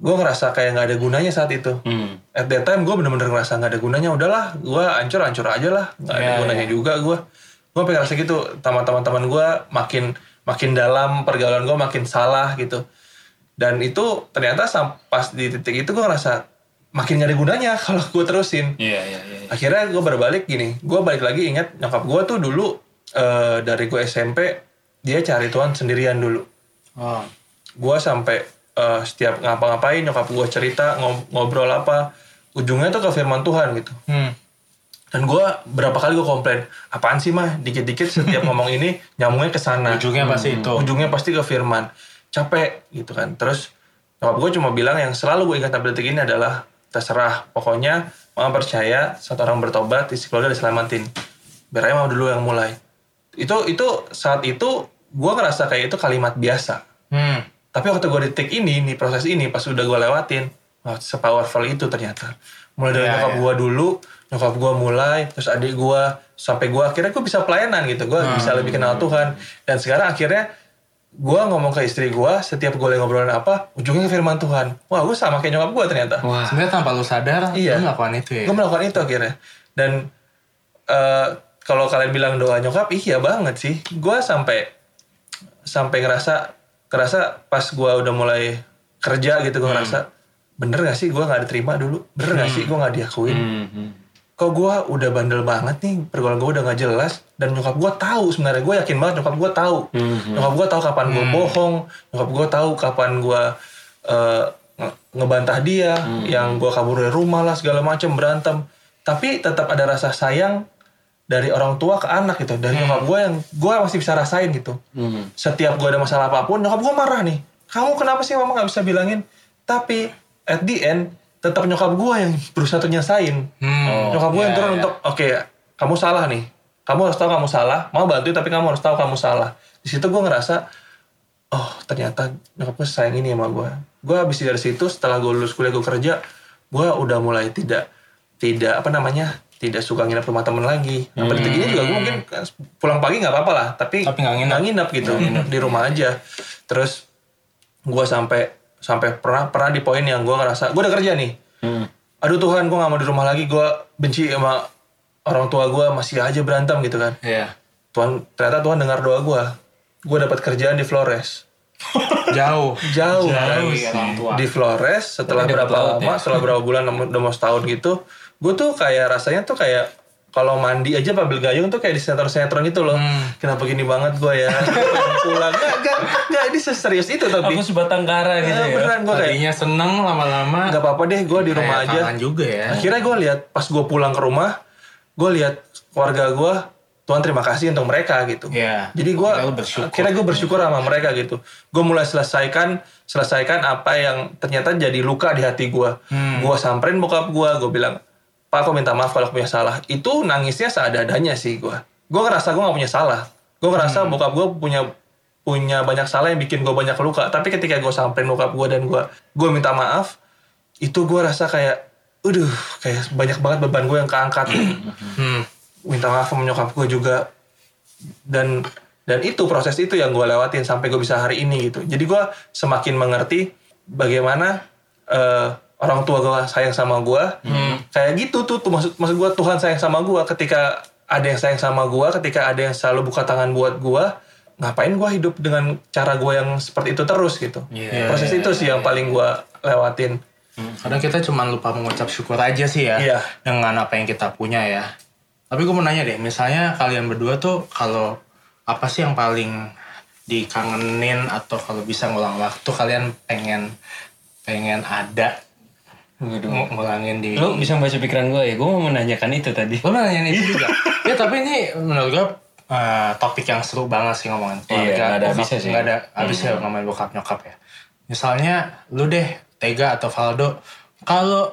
gue ngerasa kayak nggak ada gunanya saat itu. Hmm. at that time gue bener-bener ngerasa nggak ada gunanya. Udahlah gue hancur aja lah. Nggak ada Iya, gunanya iya. juga gue gue pengen ngerasa gitu. Teman-teman teman gue makin makin dalam pergaulan gue makin salah gitu. Dan itu ternyata pas di titik itu gue ngerasa makin gak ada gunanya kalau gue terusin. Iya, iya, iya. akhirnya gue berbalik gini. Gue balik lagi ingat nyokap gue tuh dulu eh, dari gue SMP dia cari Tuhan sendirian dulu. Oh. gue sampai eh, setiap ngapa-ngapain nyokap gue cerita ngob- ngobrol apa ujungnya tuh ke firman Tuhan gitu. Hmm. dan gue berapa kali gue komplain apaan sih mah? Dikit-dikit setiap ngomong ini nyambungnya ke sana. Ujungnya pasti itu. ujungnya pasti ke firman. Capek gitu kan. Terus nyokap gue cuma bilang yang selalu gue ingat sampai detik ini adalah terserah. Pokoknya mama percaya satu orang bertobat isi keluarga diselamatin biar aja mama dulu yang mulai. Itu itu saat itu gue ngerasa kayak itu kalimat biasa. Hmm. Tapi waktu gue di take ini, nih proses ini, pas udah gue lewatin, wah sepowerful itu ternyata. Mulai dari Iya, nyokap iya. gue dulu, nyokap gue mulai, terus adik gue, sampai gue akhirnya gue bisa pelayanan gitu, gue Hmm. bisa lebih kenal Tuhan. Dan sekarang akhirnya gue ngomong ke istri gue, setiap gue lagi ngobrolin apa, ujungnya ke firman Tuhan. Wah gue sama kayak nyokap gue ternyata. Wah. Sebenarnya tanpa lu sadar, Iya. lu melakukan itu ya. Gue melakukan itu akhirnya. Dan eh, kalau kalian bilang doa nyokap, iya banget sih. Gue sampai sampai ngerasa ngerasa pas gue udah mulai kerja gitu gue ngerasa bener gak sih gue nggak diterima dulu? Bener gak sih gue nggak diakuin Hmm, hmm. kok gue udah bandel banget nih pergaulan gue udah nggak jelas dan nyokap gue tahu sebenarnya gue yakin banget nyokap gue tahu. Mhm. nyokap gue tahu kapan gue bohong nyokap gue tahu kapan gue eh, nge- ngebantah dia yang gue kabur dari rumah lah segala macam berantem. Tapi tetap ada rasa sayang dari orang tua ke anak gitu. Dari nyokap gue yang gue masih bisa rasain gitu. Hmm. setiap gue ada masalah apa pun nyokap gue marah nih. Kamu kenapa sih mama nggak bisa bilangin? Tapi at the end tetap nyokap gue yang berusaha untuk nyesain Hmm. nyokap gue yang Iya, turun iya. untuk oke kamu salah nih. Kamu harus tahu kamu salah. Mau bantuin tapi kamu harus tahu kamu salah. Di situ gue ngerasa oh ternyata nyokap gue sayang ini sama gue gue habis dari situ setelah gue lulus kuliah gue kerja gue udah mulai tidak tidak apa namanya tidak suka nginep rumah temen lagi. Nah, pada detik ini juga gue mungkin pulang pagi nggak apa-apa lah, tapi Tapi nggak nginep. nginep gitu di rumah aja. Terus gue sampai sampai pernah pernah di poin yang gue ngerasa gue udah kerja nih. Hmm. Aduh Tuhan, gue nggak mau di rumah lagi. Gue benci sama orang tua gue masih aja berantem gitu kan. Iya. Tuhan ternyata Tuhan dengar doa gue. Gue dapat kerjaan di Flores. Jauh. Jauh, Jauh tua. di Flores setelah Tapi berapa lama ya? setelah berapa bulan udah mau setahun gitu gue tuh kayak rasanya tuh kayak kalau mandi aja Pabil Gayung tuh kayak di sinetron-sinetron itu loh Hmm. kenapa gini banget gue ya pulang nggak nggak nggak ini serius itu tapi Aku sebatang kara gitu Eh, ya. beneran gue kayak Tadinya seneng lama-lama. nggak apa-apa deh gue di rumah aja juga ya. akhirnya gue lihat pas gue pulang ke rumah gue lihat keluarga gue Tuhan terima kasih untuk mereka gitu Iya. jadi gue akhirnya gue bersyukur sama mereka gitu. Gue mulai selesaikan selesaikan apa yang ternyata jadi luka di hati gue. Hmm. Gue samperin bokap gue, gue bilang, Pak aku minta maaf kalau aku punya salah. Itu nangisnya seadanya sih gue. Gue ngerasa gue gak punya salah. Gue ngerasa Hmm. bokap gue punya punya banyak salah yang bikin gue banyak luka. Tapi ketika gue samperin bokap gue dan gue gue minta maaf, itu gue rasa kayak, aduh, kayak banyak banget beban gue yang keangkat. Hmm. minta maaf sama nyokap gue juga dan dan itu proses itu yang gue lewatin sampai gue bisa hari ini gitu jadi gue semakin mengerti bagaimana eh, orang tua gue sayang sama gue kayak gitu tuh, tuh maksud maksud gue Tuhan sayang sama gue ketika ada yang sayang sama gue ketika ada yang selalu buka tangan buat gue ngapain gue hidup dengan cara gue yang seperti itu terus gitu? Iya, proses iya, itu sih yang paling gue lewatin. Kadang kita cuma lupa mengucap syukur aja sih ya. Iya. Dengan apa yang kita punya ya. Tapi gue mau nanya deh, misalnya kalian berdua tuh kalau apa sih yang paling dikangenin atau kalau bisa ngulang waktu kalian pengen pengen ada Waduh. ng- ngulangin di Lu bisa baca pikiran gue ya? Gue mau menanyakan itu tadi. Lo nanyain itu juga. ya tapi ini menurut gue eh, topik yang seru banget sih ngomongin Iya, nggak ada habisnya sih. Nggak ada habisnya ngomongin bokap nyokap ya. Misalnya lu deh Tega atau Valdo, kalau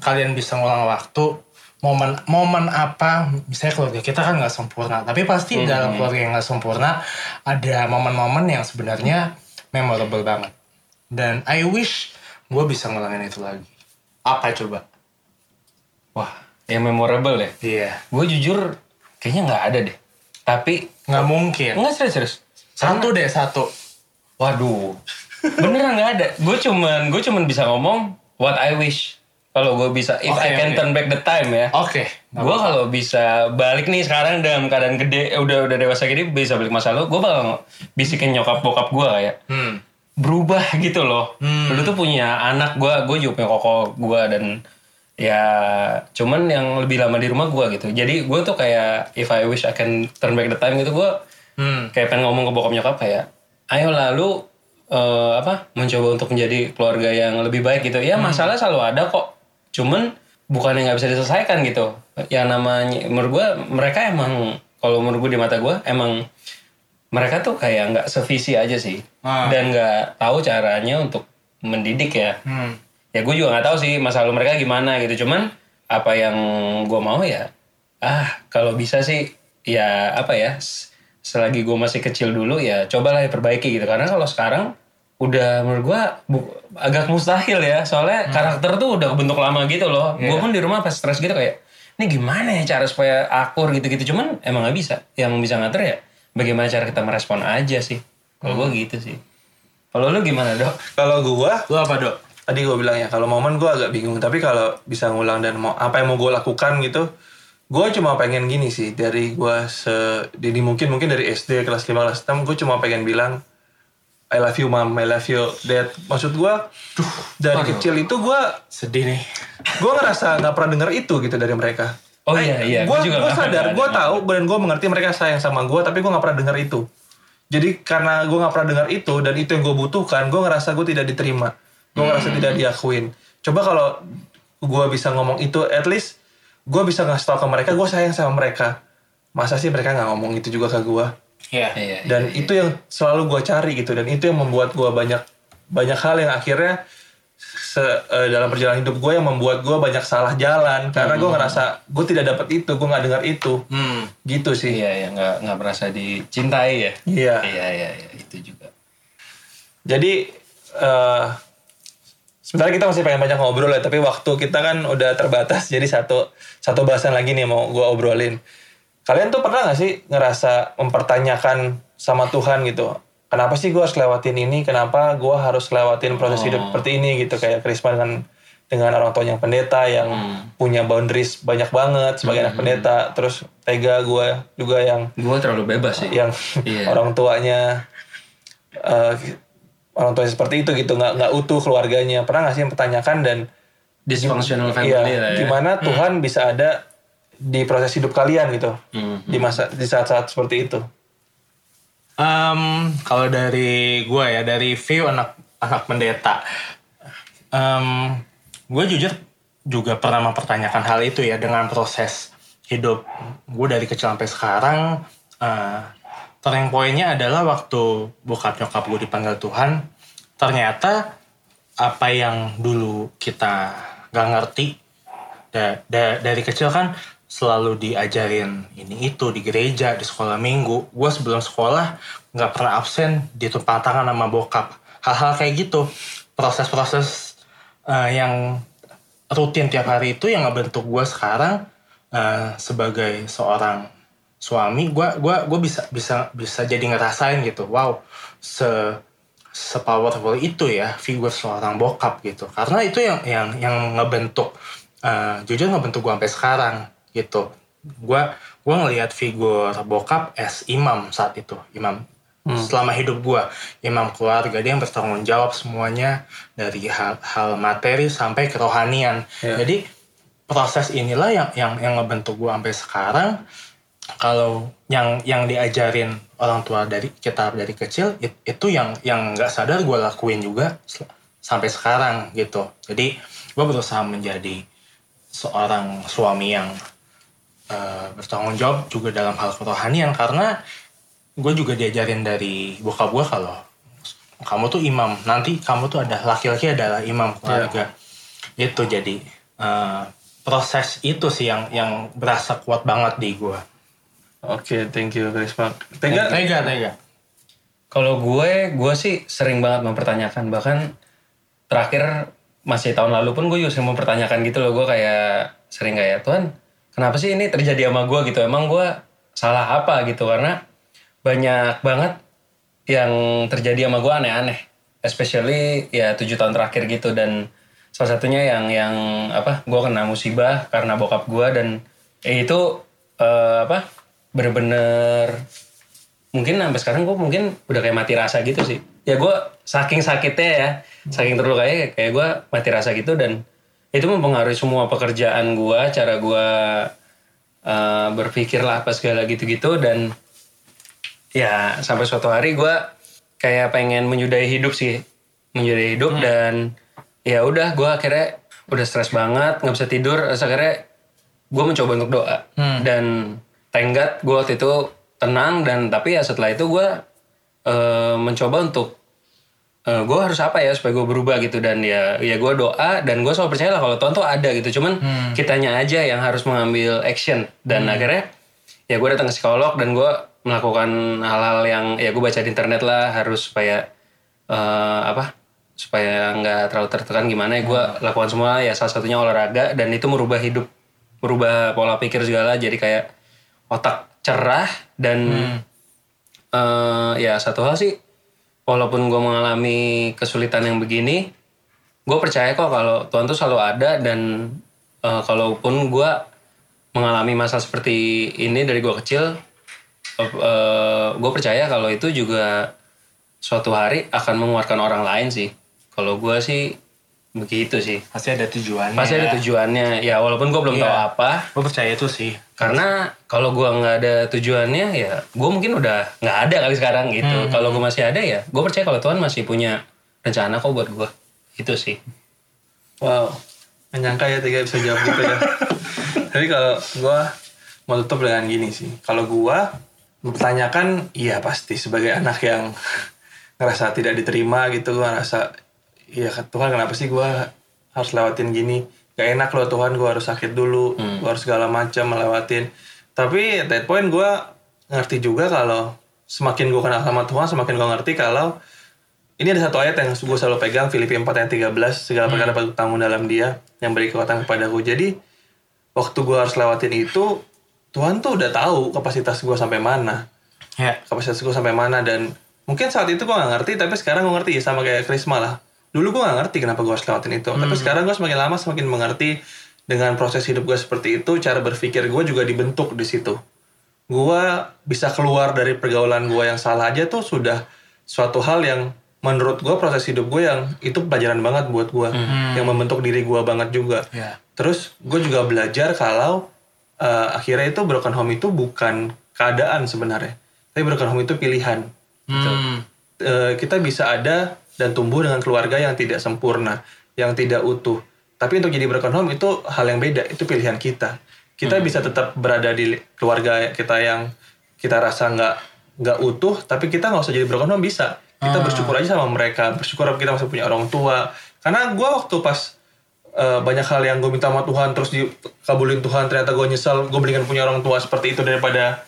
kalian bisa ngulang waktu momen momen apa misalnya keluarga kita kan nggak sempurna tapi pasti dalam keluarga yang nggak sempurna ada momen-momen yang sebenarnya memorable banget dan I wish gue bisa ngulangin itu lagi apa coba Wah, yang memorable ya. iya Gue jujur kayaknya nggak ada deh. Tapi nggak mungkin nggak serius serius. Satu deh satu. Waduh, beneran nggak ada. Gue cuman gue cuman bisa ngomong what I wish. Kalau gue bisa, if Oke, I can oke. turn back the time ya. Oke. Gue kalau bisa balik nih sekarang dalam keadaan gede, eh, udah udah dewasa gini bisa balik masa lalu, gue bakal bisikin nyokap bokap gue kayak Hmm. Berubah gitu loh. Hmm. Dulu tuh punya anak gue, gue juga punya koko gue dan ya cuman yang lebih lama di rumah gue gitu. Jadi gue tuh kayak if I wish I can turn back the time gitu gue Hmm. kayak pengen ngomong ke bokap nyokap kayak ayo lalu eh, apa mencoba untuk menjadi keluarga yang lebih baik gitu ya masalah selalu ada kok cuman bukan yang nggak bisa diselesaikan gitu yang namanya menurut gue mereka emang kalau menurut gue di mata gue emang mereka tuh kayak nggak sevisi aja sih. Ah. dan nggak tahu caranya untuk mendidik ya. Hmm. ya gue juga nggak tahu sih masalah mereka gimana gitu. Cuman apa yang gue mau ya ah kalau bisa sih ya apa ya selagi gue masih kecil dulu ya cobalah perbaiki gitu. Karena kalau sekarang udah menurut gue agak mustahil ya. Soalnya karakter tuh udah kebentuk lama gitu loh. Gue pun di rumah pas stres gitu kayak ini gimana ya cara supaya akur gitu-gitu? Cuman emang nggak bisa. Yang bisa ngatur ya bagaimana cara kita merespon aja sih? Kalau gue gitu sih. Kalau lu gimana dok? Kalau gue Lu apa dok? tadi gue bilang ya kalau momen gue agak bingung tapi kalau bisa ngulang dan mau apa yang mau gue lakukan gitu gue cuma pengen gini sih dari gue se jadi mungkin mungkin dari SD kelas 5 kelas 6 gue cuma pengen bilang I love you mom I love you dad. Maksud gue dari kecil itu gue Sedih nih. gue ngerasa nggak pernah denger itu gitu dari mereka Oh iya, iya. gue Gua juga gue nggak sadar gue dengar. tahu dan gue mengerti mereka sayang sama gue tapi gue nggak pernah denger itu. Jadi karena gue nggak pernah dengar itu dan itu yang gue butuhkan gue ngerasa gue tidak diterima. Gue ngerasa tidak diakuin. Coba kalau gue bisa ngomong itu at least gue bisa ngasih tau ke mereka gue sayang sama mereka. Masa sih mereka nggak ngomong itu juga ke gue Iya. Iya, dan itu yang selalu gue cari gitu dan itu yang membuat gue banyak banyak hal yang akhirnya se- eh, dalam perjalanan hidup gue yang membuat gue banyak salah jalan karena gue ngerasa gue tidak dapat itu gue nggak dengar itu Hmm. gitu sih Iya, iya, nggak nggak merasa dicintai ya. iya Iya, iya, iya, itu juga. jadi eh, sebenarnya kita masih pengen banyak ngobrol ya, tapi waktu kita kan udah terbatas. Jadi satu satu bahasan lagi nih mau gue obrolin. Kalian tuh pernah gak sih ngerasa mempertanyakan sama Tuhan gitu? Kenapa sih gue harus lewatin ini? Kenapa gue harus lewatin proses hidup seperti ini gitu? Kayak Krisma dengan dengan orang tuanya yang pendeta yang punya boundaries banyak banget sebagai anak pendeta. Terus Tega gue juga yang Gue terlalu bebas sih. yang Iya. orang tuanya eh, orang tuanya seperti itu gitu nggak nggak utuh keluarganya pernah nggak sih yang mempertanyakan dan Dysfunctional family iya, lah ya. gimana Tuhan bisa ada di proses hidup kalian gitu Hmm. di masa di saat-saat seperti itu Em, kalau dari gue ya dari view anak anak pendeta, em, gue jujur juga pernah mempertanyakan hal itu ya dengan proses hidup gue dari kecil sampai sekarang. eh, turning pointnya adalah waktu bokap nyokap gue dipanggil Tuhan, ternyata apa yang dulu kita gak ngerti da- da- dari kecil kan selalu diajarin ini itu di gereja di sekolah minggu. Gue sebelum sekolah nggak pernah absen di tumpang tangan sama bokap. Hal-hal kayak gitu. Proses-proses eh, yang rutin tiap hari itu yang ngebentuk gue sekarang eh, sebagai seorang suami gue gua gua bisa bisa bisa jadi ngerasain gitu. Wow se sepowerful itu ya figur seorang bokap gitu. Karena itu yang yang yang ngebentuk eh, jujur ngebentuk gue sampai sekarang gitu. Gue gue ngelihat figur bokap as imam saat itu imam. Selama hidup gue imam keluarga dia yang bertanggung jawab semuanya dari hal, hal materi sampai kerohanian. Ya. jadi proses inilah yang yang yang ngebentuk gue sampai sekarang. Kalau yang yang diajarin orang tua dari kita dari kecil it- itu yang yang nggak sadar gue lakuin juga sampai sekarang gitu. Jadi gue berusaha menjadi seorang suami yang eh, bertanggung jawab juga dalam hal kerohanian karena gue juga diajarin dari bokap gue kalau kamu tuh imam. Nanti kamu tuh ada laki-laki adalah imam keluarga. Itu jadi eh, proses itu sih yang yang berasa kuat banget di gue oke thank you Krisma Tega? Tega tega. Kalau gue, gue sih sering banget mempertanyakan. Bahkan terakhir masih tahun lalu pun gue juga sering mempertanyakan gitu loh. Gue kayak sering kayak, Tuhan kenapa sih ini terjadi sama gue gitu? Emang gue salah apa gitu? Karena banyak banget yang terjadi sama gue aneh-aneh. Especially ya tujuh tahun terakhir gitu. Dan salah satunya yang yang apa gue kena musibah karena bokap gue dan eh, itu eh, apa bener-bener mungkin sampai sekarang gue mungkin udah kayak mati rasa gitu sih ya gue saking sakitnya ya saking terlukanya kayak gue mati rasa gitu dan itu mempengaruhi semua pekerjaan gue cara gue eh, berpikir lah apa segala gitu-gitu. Dan ya sampai suatu hari gue kayak pengen menyudahi hidup sih. Menyudahi hidup dan ya udah gue akhirnya udah stres banget nggak bisa tidur. Terus akhirnya gue mencoba untuk doa. Dan tenggat gue waktu itu tenang dan tapi ya setelah itu gue eh, mencoba untuk eh, gue harus apa ya supaya gue berubah gitu dan ya ya gue doa dan gue selalu percaya lah kalau Tuhan tuh ada gitu. Cuman kitanya aja yang harus mengambil action. Dan akhirnya ya gue datang ke psikolog dan gue melakukan hal-hal yang ya gue baca di internet lah harus supaya eh, apa supaya nggak terlalu tertekan gimana ya gue lakukan semua ya salah satunya olahraga dan itu merubah hidup merubah pola pikir segala jadi kayak otak cerah dan eh, ya satu hal sih walaupun gue mengalami kesulitan yang begini gue percaya kok kalau Tuhan tuh selalu ada dan eh, kalaupun gue mengalami masa seperti ini dari gue kecil gue percaya kalau itu juga suatu hari akan menguatkan orang lain sih. Kalau gue sih begitu sih. Pasti ada tujuannya pasti ada tujuannya. Ya walaupun gue belum Iya. tahu apa. Gue percaya itu sih. Karena kalau gue nggak ada tujuannya ya gue mungkin udah nggak ada kali sekarang gitu. Kalau gue masih ada ya gue percaya kalau Tuhan masih punya rencana kok buat gue itu sih. Wow, Nggak nyangka ya tiga bisa jawab gitu ya. Tapi kalau gue mau tutup dengan gini sih. Kalau gue mempertanyakan, iya pasti sebagai anak yang ngerasa tidak diterima gitu, gue ngerasa, iya Tuhan kenapa sih gue harus lewatin gini? Gak enak loh Tuhan, gue harus sakit dulu, gue harus segala macam melewatin. Tapi at that point gue ngerti juga kalau semakin gue kenal sama Tuhan, semakin gue ngerti kalau ini ada satu ayat yang gue selalu pegang Filipi 4 ayat 13 segala perkara dapat tanggung dalam dia yang beri kekuatan kepadaku. Jadi waktu gue harus lewatin itu Tuhan tuh udah tahu kapasitas gue sampai mana. Ya. kapasitas gue sampai mana. Dan mungkin saat itu gue gak ngerti tapi sekarang gue ngerti. Sama kayak Krisma lah dulu gue gak ngerti kenapa gue harus lewatin itu. Tapi sekarang gue semakin lama semakin mengerti dengan proses hidup gue seperti itu cara berpikir gue juga dibentuk di situ. Gue bisa keluar dari pergaulan gue yang salah aja tuh sudah suatu hal yang menurut gue proses hidup gue yang itu pelajaran banget buat gue yang membentuk diri gue banget juga. Ya. terus gue juga belajar kalau eh, akhirnya itu broken home itu bukan keadaan sebenarnya tapi broken home itu pilihan. Hmm. Eh, kita bisa ada dan tumbuh dengan keluarga yang tidak sempurna, yang tidak utuh. Tapi untuk jadi broken home itu hal yang beda, itu pilihan kita. Kita bisa tetap berada di keluarga kita yang kita rasa nggak nggak utuh, tapi kita nggak usah jadi broken home bisa. Kita bersyukur aja sama mereka, bersyukur kita masih punya orang tua. Karena gue waktu pas eh, banyak hal yang gue minta sama Tuhan terus dikabulin Tuhan ternyata gue nyesal gue mendingan punya orang tua seperti itu daripada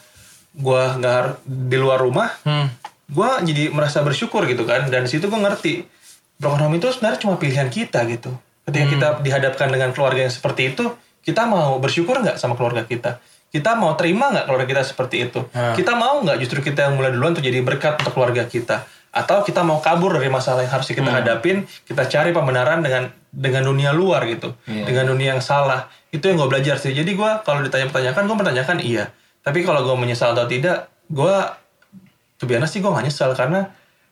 gue nggak di luar rumah Hmm. Gue jadi merasa bersyukur gitu kan dan di situ gue ngerti home itu sebenarnya cuma pilihan kita gitu. Ketika kita dihadapkan dengan keluarga yang seperti itu kita mau bersyukur nggak sama keluarga kita? Kita mau terima nggak keluarga kita seperti itu? Kita mau nggak justru kita yang mulai duluan untuk jadi berkat untuk keluarga kita? Atau kita mau kabur dari masalah yang harus kita hadapin kita cari pembenaran dengan dengan dunia luar gitu. Dengan dunia yang salah. Itu yang gue belajar sih. Jadi gue kalau ditanya pertanyakan gue pertanyakan iya. Tapi kalau gue menyesal atau tidak gue to be honest sih gue gak nyesel. Karena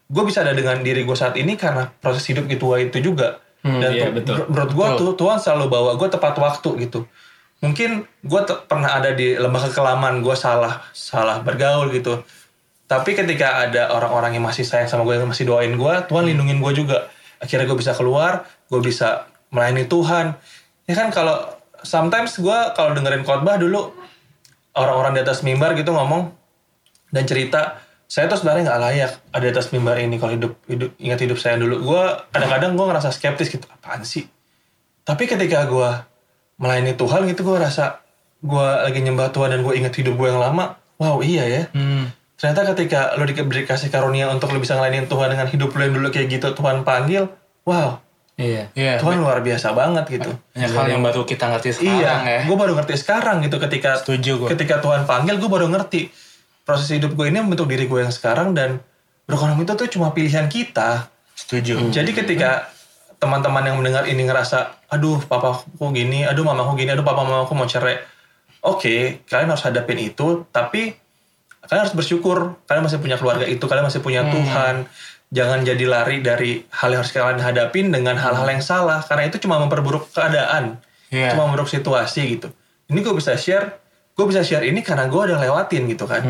gue bisa ada dengan diri gue saat ini karena proses hidup gitu itu juga. Dan iya, betul. menurut gue tuh Tuhan selalu bawa gue tepat waktu gitu. Mungkin gue pernah ada di lembah kekelaman gue salah salah bergaul gitu. Tapi ketika ada orang-orang yang masih sayang sama gue yang masih doain gue Tuhan lindungin gue juga. Akhirnya gue bisa keluar gue bisa melayani Tuhan. Ya kan kalau sometimes gue kalau dengerin khotbah dulu orang-orang di atas mimbar gitu ngomong dan cerita saya tuh sebenarnya nggak layak ada di atas mimbar ini kalau hidup hidup ingat hidup saya dulu gue kadang-kadang gue ngerasa skeptis gitu apaan sih tapi ketika gue melayani Tuhan gitu gue rasa gue lagi nyembah Tuhan dan gue ingat hidup gue yang lama wow iya ya Hmm. ternyata ketika lo di- dikasih karunia untuk lo bisa ngelayanin Tuhan dengan hidup lo yang dulu kayak gitu Tuhan panggil wow Iya. Iya. Tuhan luar biasa banget gitu Banyak hal yang baru kita ngerti sekarang iya, ya. gue baru ngerti sekarang gitu ketika Setuju gue. ketika Tuhan panggil gue baru ngerti proses hidup gue ini membentuk diri gue yang sekarang dan home itu tuh cuma pilihan kita. Setuju. Jadi ketika teman-teman yang mendengar ini ngerasa, aduh papaku gini, aduh mamaku gini, aduh papa mamaku mau cerai. Oke, kalian harus hadapin itu, tapi kalian harus bersyukur. Kalian masih punya keluarga itu, kalian masih punya Tuhan. Jangan jadi lari dari hal yang harus kalian hadapin dengan hal-hal yang salah, karena itu cuma memperburuk keadaan, Iya. cuma memperburuk situasi gitu. Ini gue bisa share, gue bisa share ini karena gue udah lewatin gitu kan.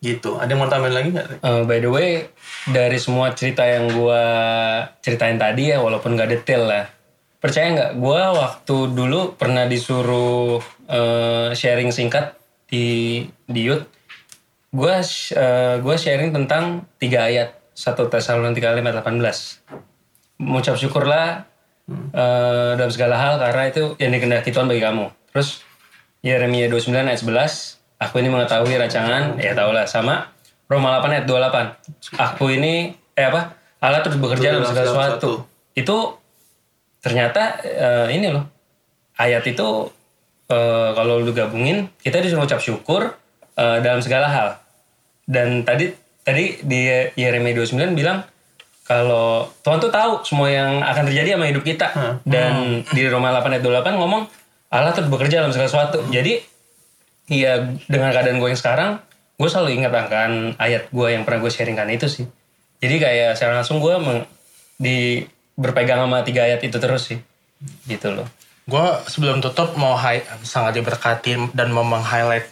Gitu. Ada yang mau tambahin lagi nggak? Eh, by the way, dari semua cerita yang gua ceritain tadi ya, walaupun gak detail lah. Percaya nggak? Gua waktu dulu pernah disuruh eh, sharing singkat di di Youth. Gua sh- eh, gua sharing tentang tiga ayat satu Tesalonika 5 ayat 18. Mengucap syukurlah eh, dalam segala hal karena itu yang dikehendaki Tuhan bagi kamu. Terus Yeremia 29 ayat 11, aku ini mengetahui rancangan, ya tau lah, sama Roma 8 ayat 28. Aku ini, eh apa, Allah terus bekerja dalam segala sesuatu. Itu ternyata eh, ini loh, ayat itu eh, kalau lu gabungin, kita disuruh ucap syukur eh, dalam segala hal. Dan tadi tadi di Yeremia 29 bilang kalau Tuhan tuh tahu semua yang akan terjadi sama hidup kita. Dan di Roma 8 ayat 28 ngomong Allah tuh bekerja dalam segala sesuatu. Jadi ya dengan keadaan gue yang sekarang, gue selalu ingat akan ayat gue yang pernah gue sharingkan itu sih. Jadi kayak secara langsung gue meng- di berpegang sama tiga ayat itu terus sih. Gitu loh. Gue sebelum tutup mau hi- sangat diberkati dan mau meng-highlight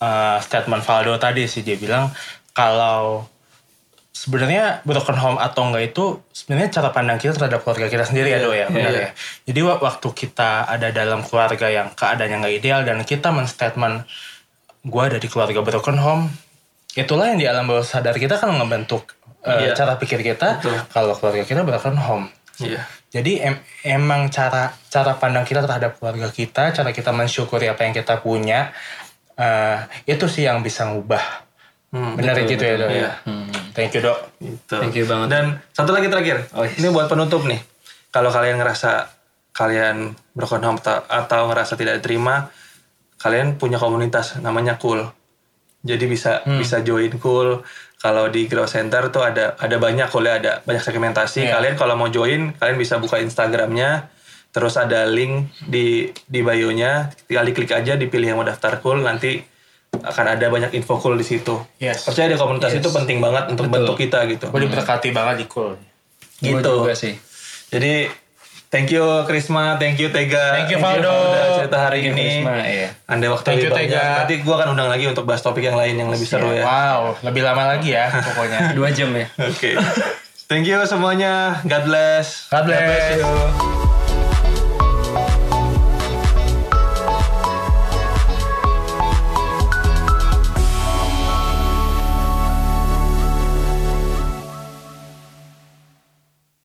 uh, statement Valdo tadi sih dia bilang kalau sebenarnya broken home atau enggak itu sebenarnya cara pandang kita terhadap keluarga kita sendiri ya do ya benar iya. ya. Jadi wa- waktu kita ada dalam keluarga yang keadaannya nggak ideal dan kita men-statement gue ada di keluarga broken home, itulah yang di alam bawah sadar kita kan membentuk uh, Iya. cara pikir kita Betul. kalau keluarga kita broken home. Iya. Jadi em- emang cara cara pandang kita terhadap keluarga kita, cara kita mensyukuri apa yang kita punya, eh, itu sih yang bisa ngubah Hmm, Benar gitu ya dok. Iya. Hmm, thank you dok. Gitu. Thank you banget. Dan satu lagi terakhir. Oh, yes. Ini buat penutup nih. Kalau kalian ngerasa kalian broken home ta- atau ngerasa tidak diterima, kalian punya komunitas namanya Cool. Jadi bisa Hmm. bisa join Cool. Kalau di Grow Center tuh ada ada banyak Cool ya, ada banyak segmentasi. Iya. Kalian kalau mau join, kalian bisa buka Instagramnya. Terus ada link di di bio-nya. Tinggal diklik aja, dipilih yang mau daftar Cool. Nanti akan ada banyak info cool di situ. Yes. Percaya deh komunitas itu penting banget untuk bentuk kita gitu. Gue diberkati banget di cool. Gitu. juga sih. Jadi thank you Krisma, thank you Tega. Thank you, Valdo. Udah cerita hari ini. Krisma, iya. Andai waktu Thank you, banyak. Tega. Nanti gue akan undang lagi untuk bahas topik yang lain yang lebih seru ya. Wow, lebih lama lagi ya pokoknya. Dua jam ya. Oke. Thank you semuanya. God bless. God bless. you.